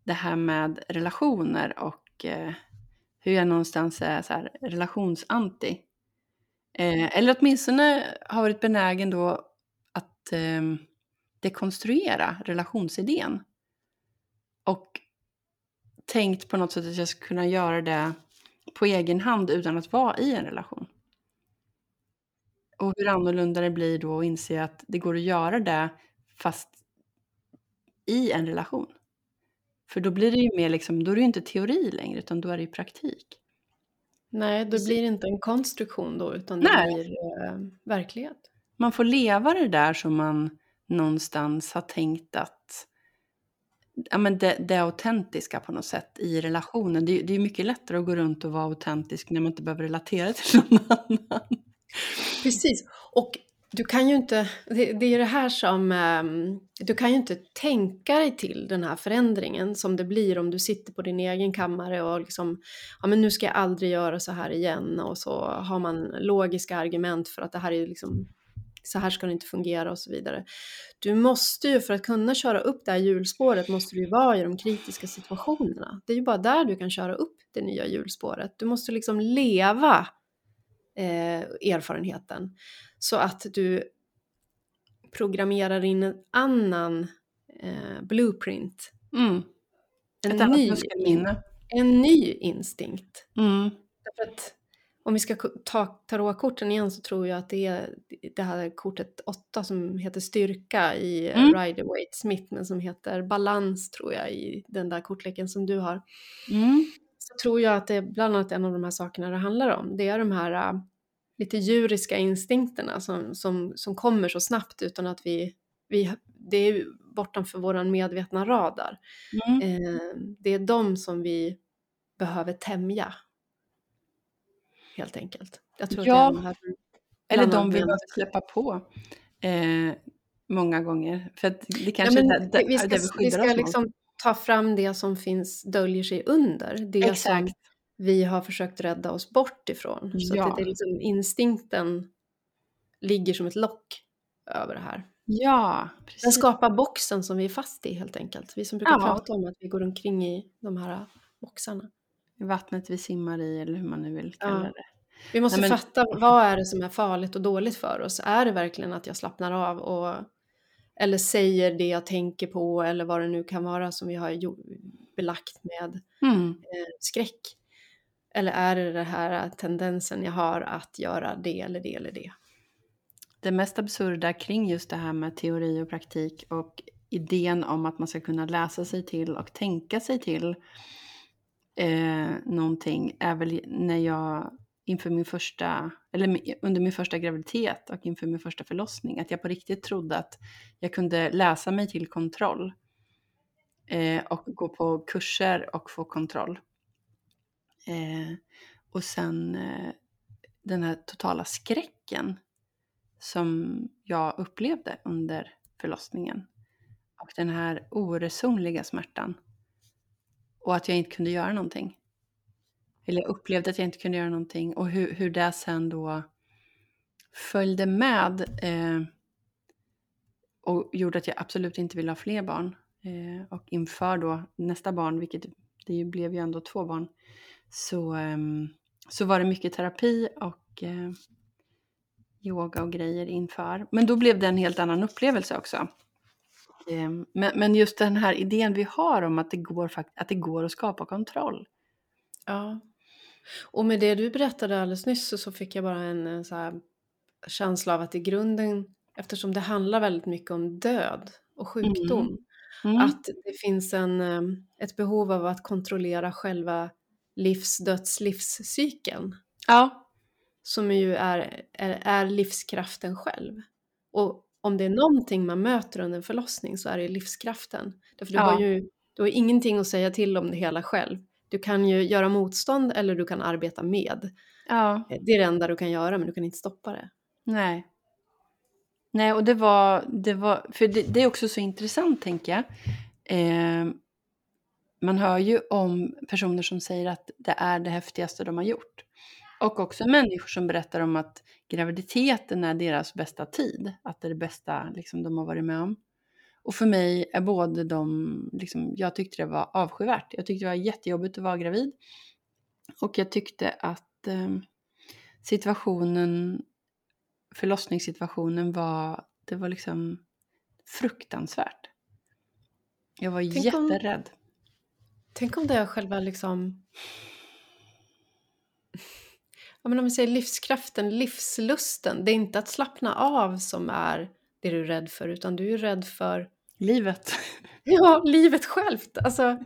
det här med relationer och eh, hur jag någonstans är så här, relationsanti. Eh, eller åtminstone har varit benägen då att eh, dekonstruera relationsidén. Och tänkt på något sätt att jag ska kunna göra det på egen hand utan att vara i en relation. Och hur annorlunda det blir då att inse att det går att göra det fast i en relation. För då blir det ju mer liksom, då är det ju inte teori längre utan då är det ju praktik. Nej, då blir det inte en konstruktion då utan det Nej. blir eh, verklighet. Man får leva det där som man någonstans har tänkt att ja, men det, det autentiska på något sätt i relationen. Det, det är mycket lättare att gå runt och vara autentisk när man inte behöver relatera till någon annan. Precis, och du kan ju inte, det, det är det här som, ehm, du kan ju inte tänka dig till den här förändringen som det blir om du sitter på din egen kammare och liksom, ja men nu ska jag aldrig göra så här igen och så har man logiska argument för att det här är liksom, så här ska det inte fungera och så vidare. Du måste ju, för att kunna köra upp det här hjulspåret, måste du ju vara i de kritiska situationerna. Det är ju bara där du kan köra upp det nya hjulspåret. Du måste liksom leva eh, erfarenheten. Så att du programmerar in en annan eh, blueprint. Mm. En, Ett ny, muskelminne. en ny instinkt. Mm. Därför att om vi ska ta tarotkorten igen så tror jag att det är det här kortet 8 som heter styrka i Mm. Rider Waite Smith men som heter balans tror jag i den där kortleken som du har. Mm. Så tror jag att det är bland annat en av de här sakerna det handlar om. Det är de här äh, lite djuriska instinkterna som, som, som kommer så snabbt utan att vi, vi det är bortanför våran medvetna radar. Mm. Eh, det är de som vi behöver tämja. Helt enkelt. Jag tror Ja, att det är de här Eller de menas. man släppa på. Eh, många gånger. För det Ja, kanske men är det, det, vi ska, det vi vi skyddar ska oss liksom ta fram det som finns, döljer sig under. Det som Exakt. vi har försökt rädda oss bort ifrån. Så att Ja. det, det är liksom instinkten ligger som ett lock över det här. Ja, Den precis. skapar boxen som vi är fast i helt enkelt. Vi som brukar Ja. prata om att vi går omkring i de här boxarna. Vattnet vi simmar i eller hur man nu vill kalla Ja. det. Vi måste Nej, men- fatta vad är det som är farligt och dåligt för oss. Är det verkligen att jag slappnar av och eller säger det jag tänker på eller vad det nu kan vara som vi har belagt med Mm. eh, skräck? Eller är det den här tendensen jag har att göra det eller det eller det? Det mest absurda kring just det här med teori och praktik och idén om att man ska kunna läsa sig till och tänka sig till eh, någonting är väl när jag inför min första, eller under min första graviditet och inför min första förlossning, att jag på riktigt trodde att jag kunde läsa mig till kontroll eh, och gå på kurser och få kontroll. Eh, och sen eh, den här totala skräcken som jag upplevde under förlossningen. Och den här oresonliga smärtan. Och att jag inte kunde göra någonting. Eller jag upplevde att jag inte kunde göra någonting. Och hur, hur det sen då följde med. Eh, och gjorde att jag absolut inte ville ha fler barn. Eh, och inför då nästa barn, vilket det ju blev ju ändå två barn. Så, eh, så var det mycket terapi och eh, yoga och grejer inför. Men då blev det en helt annan upplevelse också. Ehm, men, men just den här idén vi har om att det, går, att det går att skapa kontroll. Ja. Och med det du berättade alldeles nyss så- fick jag bara en, en känsla av att i grunden, eftersom det handlar väldigt mycket om död och sjukdom, Mm. att det finns en, eh, ett behov av att kontrollera själva livs-döds-livscykeln. Ja, som ju är, är, är livskraften själv. Och om det är någonting man möter under en förlossning så är det livskraften. Därför du, Ja. har ju, du har ingenting att säga till om det hela själv. Du kan ju göra motstånd eller du kan arbeta med. ja. Det är det enda du kan göra men du kan inte stoppa det. Nej. Nej, och det var, det var för det, det är också så intressant tänker jag. Eh, man hör ju om personer som säger att det är det häftigaste de har gjort. Och också människor som berättar om att graviditeten är deras bästa tid. Att det är det bästa liksom, de har varit med om. Och för mig är både de, liksom, jag tyckte det var avskyvärt. Jag tyckte det var jättejobbigt att vara gravid. Och jag tyckte att eh, situationen, förlossningssituationen var, det var liksom fruktansvärt. Jag var tänk jätterädd. Om, tänk om det är själva liksom ja, men om vi säger livskraften, livslusten. Det är inte att slappna av som är det du är rädd för, utan du är rädd för... Livet. Ja, livet självt. Alltså,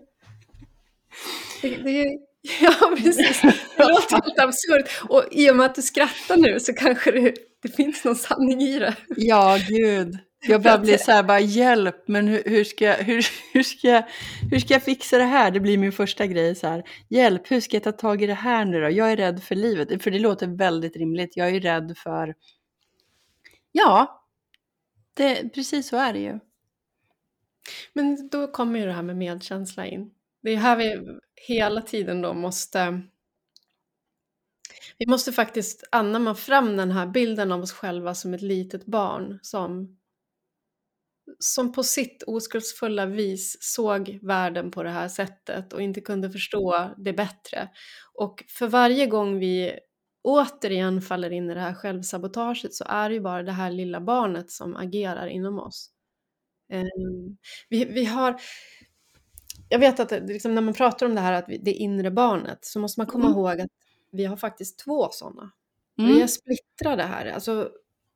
det, det, ja, precis. Det låter helt absurt. Och i och med att du skrattar nu så kanske det, det finns någon sanning i det. Ja, gud. Jag bara blir så här, bara hjälp, men hur, hur, ska jag, hur, hur, ska jag, hur ska jag fixa det här? Det blir min första grej så här. Hjälp, hur ska jag ta tag i det här nu då? Jag är rädd för livet, för det låter väldigt rimligt. Jag är rädd för, ja, det, precis så är det ju. Men då kommer ju det här med medkänsla in. Det är här vi hela tiden då måste vi måste faktiskt anamma fram den här bilden av oss själva som ett litet barn som som på sitt oskuldsfulla vis såg världen på det här sättet och inte kunde förstå det bättre. Och för varje gång vi återigen faller in i det här självsabotaget så är det ju bara det här lilla barnet som agerar inom oss. Um, vi, vi har... Jag vet att liksom när man pratar om det här att det inre barnet så måste man komma mm. ihåg att vi har faktiskt två sådana. Mm. Vi är splittrade här. Alltså,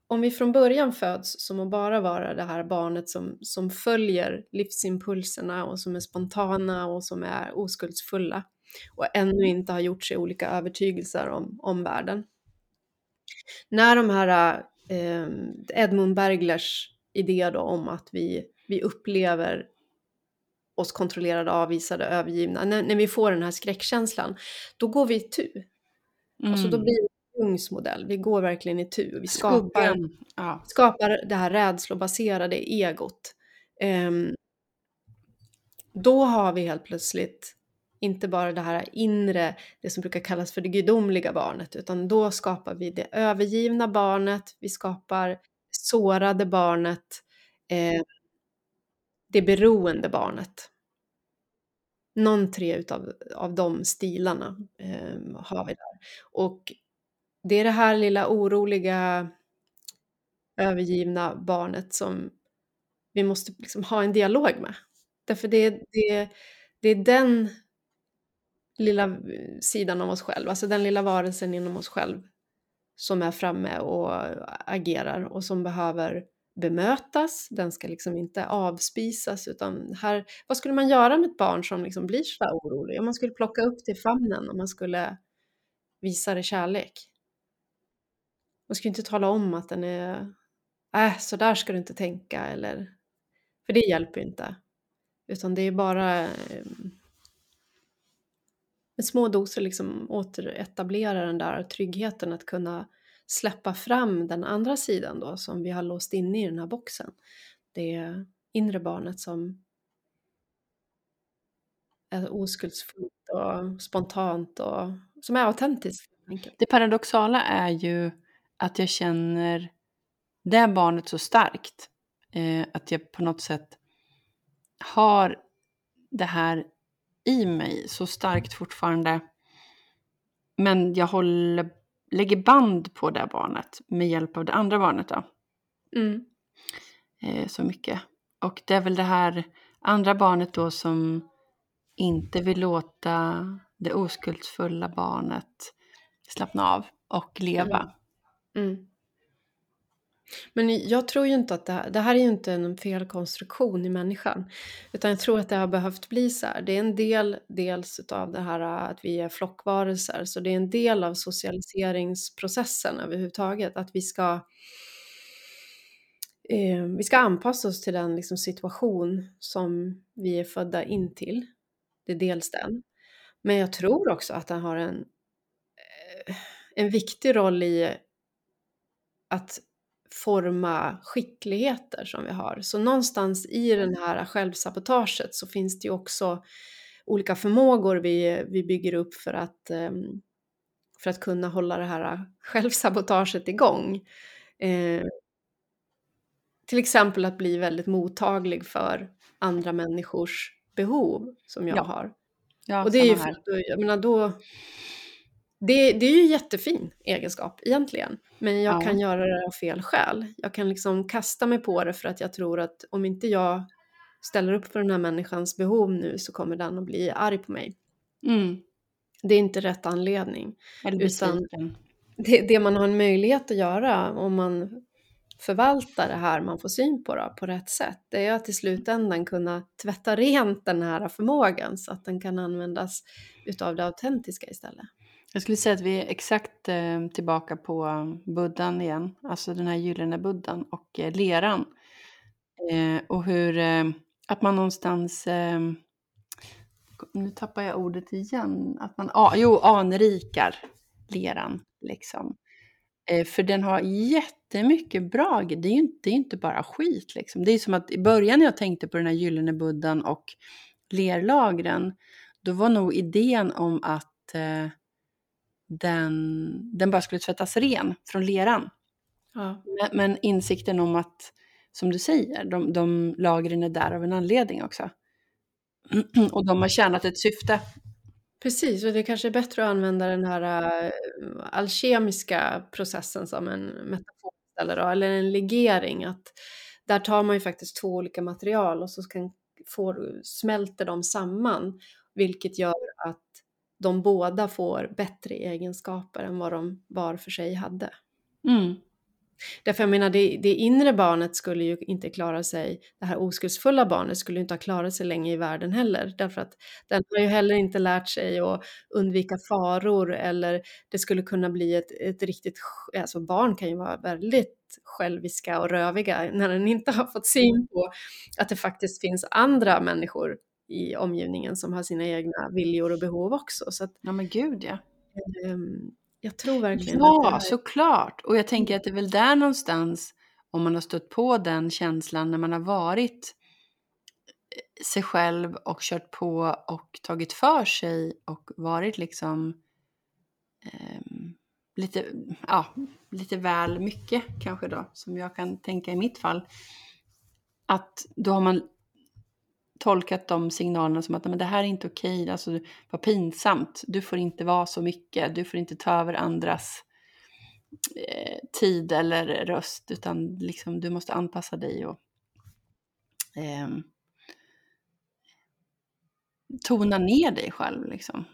om vi från början föds som att bara vara det här barnet som, som följer livsimpulserna och som är spontana och som är oskuldsfulla och ännu inte har gjort sig olika övertygelser om, om världen. När de här eh, Edmund Berglers idé då om att vi, vi upplever oss kontrollerade, avvisade, övergivna, när, när vi får den här skräckkänslan, då går vi itu. Mm. Alltså då blir Jungs modell. Vi går verkligen i tur. Vi skapar, ja. skapar det här rädslobaserade egot. Um, då har vi helt plötsligt inte bara det här inre, det som brukar kallas för det gudomliga barnet, utan då skapar vi det övergivna barnet, vi skapar sårade barnet, eh, det beroende barnet. Någon tre utav av de stilarna eh, har vi där. Och det är det här lilla oroliga, övergivna barnet som vi måste liksom ha en dialog med. Därför det, det, det är den lilla sidan av oss själva, alltså den lilla varelsen inom oss själv som är framme och agerar och som behöver bemötas, den ska liksom inte avspisas utan här, vad skulle man göra med ett barn som liksom blir så orolig? Om man skulle plocka upp det i famnen, och man skulle visa det kärlek. Man ska ju inte tala om att den är, äh, så där ska du inte tänka eller, för det hjälper ju inte. Utan det är bara eh, med små doser liksom återetablera den där tryggheten att kunna släppa fram den andra sidan då som vi har låst inne i den här boxen. Det inre barnet som är oskuldsfullt och spontant och som är autentiskt. Det paradoxala är ju att jag känner det barnet så starkt. Eh, att jag på något sätt har det här i mig så starkt fortfarande. Men jag håller, lägger band på det barnet med hjälp av det andra barnet då. Mm. Eh, så mycket. Och det är väl det här andra barnet då som inte vill låta det oskuldsfulla barnet slappna av och leva. Mm. Mm. Men jag tror ju inte att det här, det här är ju inte en felkonstruktion i människan. Utan jag tror att det har behövt bli så här. Det är en del dels av det här äh, att vi är flockvarelser. Så det är en del av socialiseringsprocessen överhuvudtaget. Att vi ska, eh, vi ska anpassa oss till den liksom, situation som vi är födda in till. Det är dels den. Men jag tror också att den har en, eh, en viktig roll i att forma skickligheter som vi har. Så någonstans i den här självsabotaget så finns det ju också olika förmågor vi, vi bygger upp för att, ehm, för att kunna hålla det här självsabotaget igång. Eh, till exempel att bli väldigt mottaglig för andra människors behov som jag Ja. har. Ja, Och det är ju för att, jag menar då, det, det är ju jättefin egenskap egentligen, men jag Ja. kan göra det av fel skäl. Jag kan liksom kasta mig på det för att jag tror att om inte jag ställer upp för den här människans behov nu så kommer den att bli arg på mig. Mm. Det är inte rätt anledning. Utan-. Det, det man har en möjlighet att göra om man förvaltar det här man får syn på då, på rätt sätt, det är att i slutändan kunna tvätta rent den här förmågan så att den kan användas utav det autentiska istället. Jag skulle säga att vi är exakt eh, tillbaka på eh, buddhan igen. Alltså den här gyllene buddhan och eh, leran. Eh, och hur eh, att man någonstans... Eh, nu tappar jag ordet igen. Att man, ah, jo, anrikar leran. Liksom. Eh, för den har jättemycket bra Det är ju inte, det är inte bara skit. Liksom. Det är som att i början när jag tänkte på den här gyllene buddhan och lerlagren. Då var nog idén om att eh, den, den bara skulle tvättas ren från leran. Ja. Men, men insikten om att, som du säger, de, de lagren är där av en anledning också. Och de har tjänat ett syfte. Precis, och det kanske är bättre att använda den här äh, alkemiska processen som en metafor eller, då, eller en legering. Att där tar man ju faktiskt två olika material och så kan, får, smälter de samman, vilket gör att de båda får bättre egenskaper än vad de var för sig hade. Mm. Därför jag menar, det, det inre barnet skulle ju inte klara sig, det här oskuldsfulla barnet skulle ju inte ha klarat sig länge i världen heller. Därför att den har ju heller inte lärt sig att undvika faror eller det skulle kunna bli ett, ett riktigt, alltså barn kan ju vara väldigt själviska och röviga när den inte har fått syn på att det faktiskt finns andra människor i omgivningen som har sina egna viljor och behov också. Så att, Ja men gud ja. ehm, jag tror verkligen att Ja, här- såklart. Och jag tänker att det är väl där någonstans, om man har stött på den känslan när man har varit eh, sig själv och kört på och tagit för sig och varit liksom ehm, lite, ja, lite väl mycket kanske då, som jag kan tänka i mitt fall. Att då har man tolkat de signalerna som att men det här är inte okej, alltså vad pinsamt, du får inte vara så mycket, du får inte ta över andras eh, tid eller röst, utan liksom du måste anpassa dig och eh, tona ner dig själv liksom.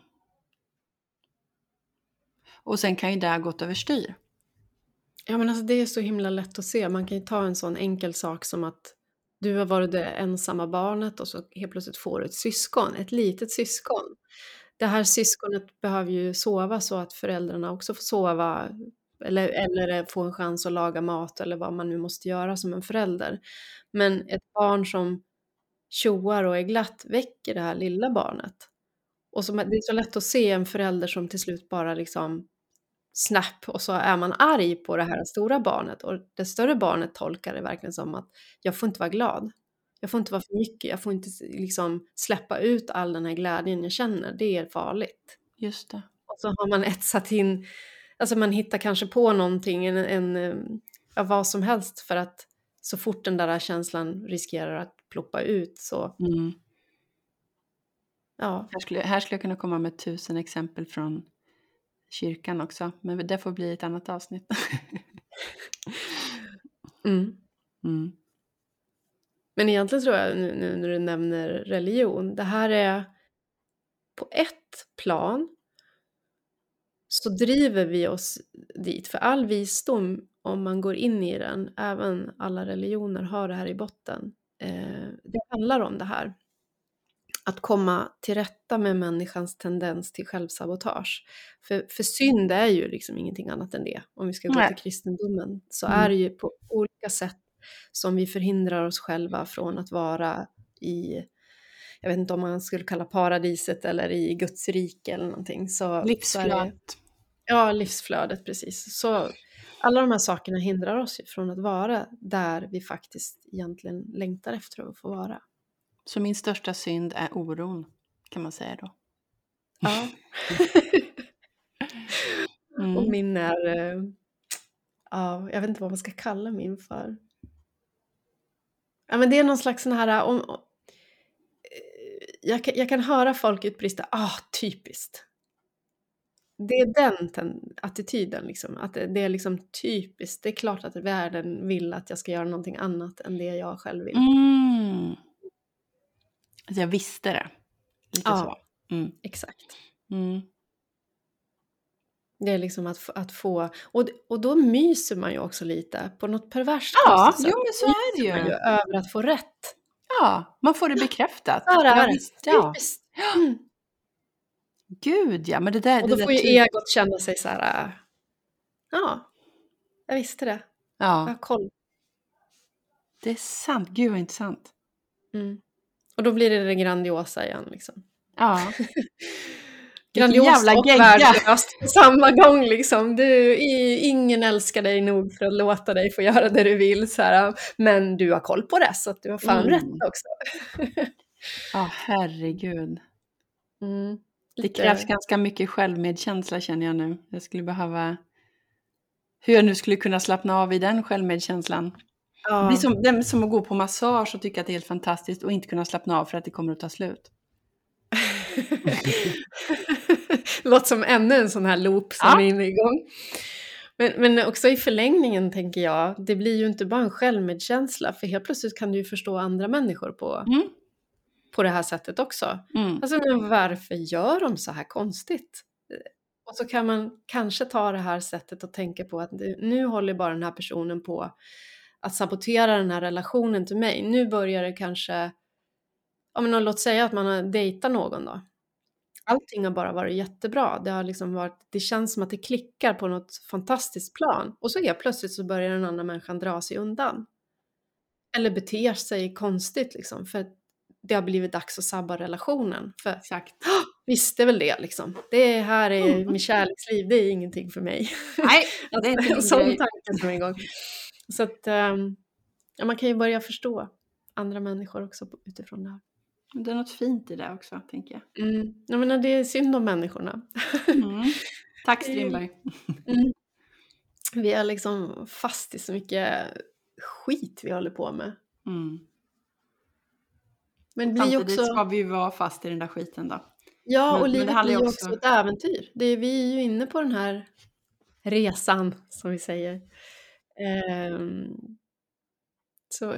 Och sen kan ju det ha gått överstyr. Ja men alltså det är så himla lätt att se. Man kan ju ta en sån enkel sak som att du har varit det ensamma barnet och så helt plötsligt får du ett syskon, ett litet syskon. Det här syskonet behöver ju sova så att föräldrarna också får sova eller, eller få en chans att laga mat eller vad man nu måste göra som en förälder. Men ett barn som tjoar och är glatt väcker det här lilla barnet. Och som, det är så lätt att se en förälder som till slut bara liksom snap och så är man arg på det här stora barnet och det större barnet tolkar det verkligen som att jag får inte vara glad. Jag får inte vara för mycket, jag får inte liksom släppa ut all den här glädjen jag känner, det är farligt. Just det. Och så har man etsat in, alltså man hittar kanske på någonting, en, en, eh, ja, vad som helst för att så fort den där känslan riskerar att ploppa ut så, Mm. ja, Här, skulle, här skulle jag kunna komma med tusen exempel från kyrkan också, men det får bli ett annat avsnitt. mm. Mm. Men egentligen tror jag nu, nu när du nämner religion, det här är på ett plan så driver vi oss dit. För all visdom, om man går in i den, även alla religioner har det här i botten. Eh, det handlar om det här. Att komma till rätta med människans tendens till självsabotage. För, för synd är ju liksom ingenting annat än det. Om vi ska gå Nej. till kristendomen så Mm. är det ju på olika sätt som vi förhindrar oss själva från att vara i, jag vet inte om man skulle kalla paradiset eller i Guds rike eller någonting. Så, så Livsflödet. Ja, livsflödet precis. Så alla de här sakerna hindrar oss ju från att vara där vi faktiskt egentligen längtar efter att få vara. Så min största synd är oron, kan man säga då. Ja. Och Mm. min är, eh, ja, jag vet inte vad man ska kalla min för. Ja, men det är någon slags sån här... Om, om, jag, kan, jag kan höra folk utbrista ah, typiskt. Det är den ten, attityden, liksom. att det, det, är liksom typiskt. Det är klart att världen vill att jag ska göra någonting annat än det jag själv vill. Mm. Alltså jag visste det. Lite Ja. så. Mm. Exakt. Mm. Det är liksom att, att få... Och, och då myser man ju också lite på något perverst Ja, jo men så är det Myser man ju. ju över att få rätt. Ja, man får det bekräftat. Är Ja, det. visst, ja. Mm. Gud ja, men det där... Och det då där får ju ty- egot känna sig så här... äh, Ja, jag visste det. Jag Ja, har koll. det är sant. Gud vad intressant. Mm. Och då blir det det grandiosa igen. Liksom. Ja. Grandiost jävla och gegga. värdelöst på samma gång. Liksom. Du, ingen älskar dig nog för att låta dig få göra det du vill. Så här, men du har koll på det, så att du har fan Mm. rätt också. Ja, herregud. Mm. Det krävs ganska mycket självmedkänsla känner jag nu. Jag skulle behöva... Hur jag nu skulle kunna slappna av i den självmedkänslan. Det Ja. blir som, det är som att gå på massage och tycka att det är helt fantastiskt och inte kunna slappna av för att det kommer att ta slut. Låter som ännu en sån här loop som Ja. är inne igång. Men, men också i förlängningen tänker jag, det blir ju inte bara en självmedkänsla, för helt plötsligt kan du ju förstå andra människor på, Mm. på det här sättet också. Mm. Alltså men varför gör de så här konstigt? Och så kan man kanske ta det här sättet och tänka på att det- nu håller bara den här personen på att sabotera den här relationen till mig. Nu börjar det kanske, ja men låt säga att man har dejtat någon då. Allting har bara varit jättebra. Det, har liksom varit, det känns som att det klickar på något fantastiskt plan. Och så helt plötsligt så börjar den andra människan dra sig undan. Eller beter sig konstigt liksom. För att det har blivit dags att sabba relationen. För Exakt. visste väl det liksom. Det här är Mm. mitt kärleksliv, det är ingenting för mig. Nej, det är inte en sån tanke som igång. Så att ehm, ja, man kan ju börja förstå andra människor också utifrån det här. Det är något fint i det också, tänker jag. Mm. Jag menar, det är synd om människorna. Mm. Tack Strindberg. Mm. Vi är liksom fast i så mycket skit vi håller på med. Mm. Men Samtidigt också... ska vi ju vara fast i den där skiten då. Ja, Men- och livet blir ju också ett äventyr. Det är, vi är ju inne på den här resan, som vi säger. Ehm, så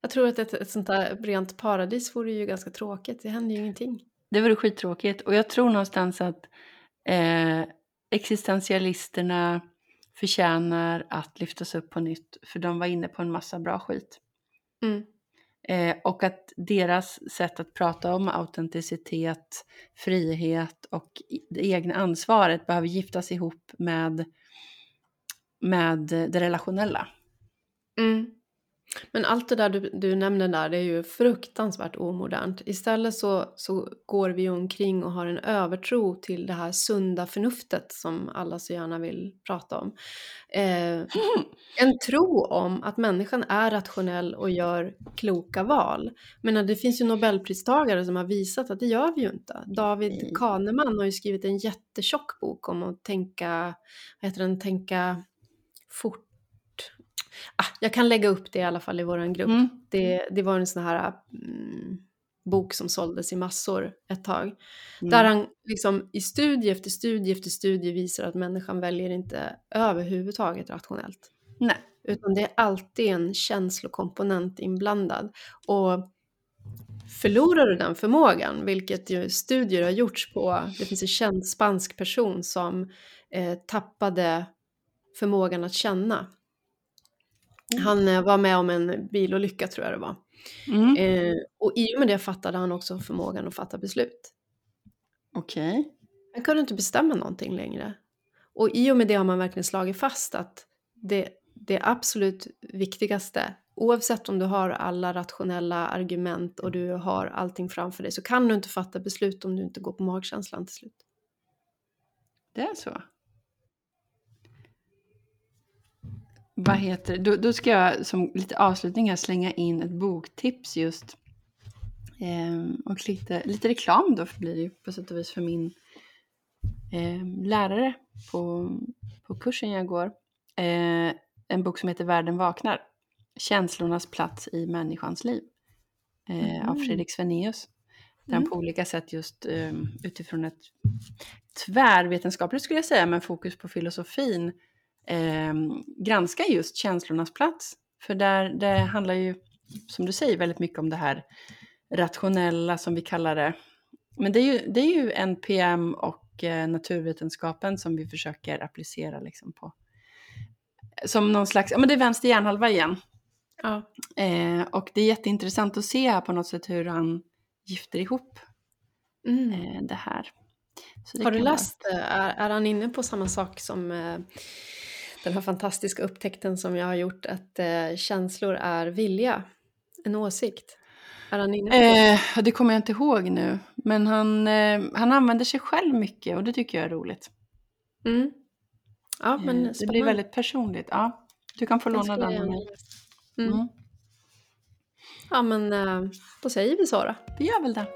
jag tror att ett, ett sånt där rent paradis vore ju ganska tråkigt. Det händer ju ingenting. Det vore skittråkigt. Och jag tror någonstans att eh, existentialisterna förtjänar att lyftas upp på nytt. För de var inne på en massa bra skit. Mm. Eh, och att deras sätt att prata om autenticitet, frihet och det egna ansvaret behöver giftas ihop med, med det relationella. Mm. Men allt det där du, du nämner där, det är ju fruktansvärt omodernt. Istället så, så går vi omkring och har en övertro till det här sunda förnuftet som alla så gärna vill prata om. Eh, en tro om att människan är rationell och gör kloka val. Men det finns ju nobelpristagare som har visat att det gör vi ju inte. David. Kahneman har ju skrivit en jättetjock bok om att tänka, vad heter den, tänka fort. Ah, jag kan lägga upp det i alla fall i vår grupp. Mm. Det, det var en sån här mm, bok som såldes i massor ett tag. Mm. Där han liksom i studie efter studie efter studie visar att människan väljer inte överhuvudtaget rationellt. Nej. Utan det är alltid en känslokomponent inblandad. Och förlorar du den förmågan, vilket ju studier har gjorts på, det finns en känd spansk person som eh, tappade förmågan att känna. Han eh, var med om en bilolycka tror jag det var. Mm. Eh, och i och med det fattade han också förmågan att fatta beslut. Okej. Han kunde inte bestämma någonting längre. Och i och med det har man verkligen slagit fast att det, det absolut viktigaste, oavsett om du har alla rationella argument och du har allting framför dig, så kan du inte fatta beslut om du inte går på magkänslan till slut. Det är så. Vad heter då, då ska jag som lite avslutning här slänga in ett boktips just. Ehm, och lite, lite reklam då blir det ju på sätt och vis för min ehm, lärare på, på kursen jag går. Eh, en bok som heter Världen vaknar. Känslornas plats i människans liv eh, mm. av Fredrik Svenaeus. Där mm. på olika sätt just eh, utifrån ett tvärvetenskapligt skulle jag säga, men fokus på filosofin, eh, granskar just känslornas plats. För där, det handlar ju, som du säger, väldigt mycket om det här rationella som vi kallar det. Men det är ju, det är ju NPM och eh, naturvetenskapen som vi försöker applicera liksom på. Som någon slags, ja men det är vänster hjärnhalva igen. Ja. Eh, och det är jätteintressant att se här på något sätt hur han gifter ihop mm. eh, det här. Det Har du läst, vara... Eh, är, är han inne på samma sak som eh, den här fantastiska upptäckten som jag har gjort att eh, känslor är vilja, en åsikt? Är han inne på det? Eh, det kommer jag inte ihåg nu, men han, eh, han använder sig själv mycket och det tycker jag är roligt. Mm. Ja, men det blir väldigt personligt. Ja, du kan få låna den. Mm. Mm. Ja, men då säger vi så då. Vi gör väl det.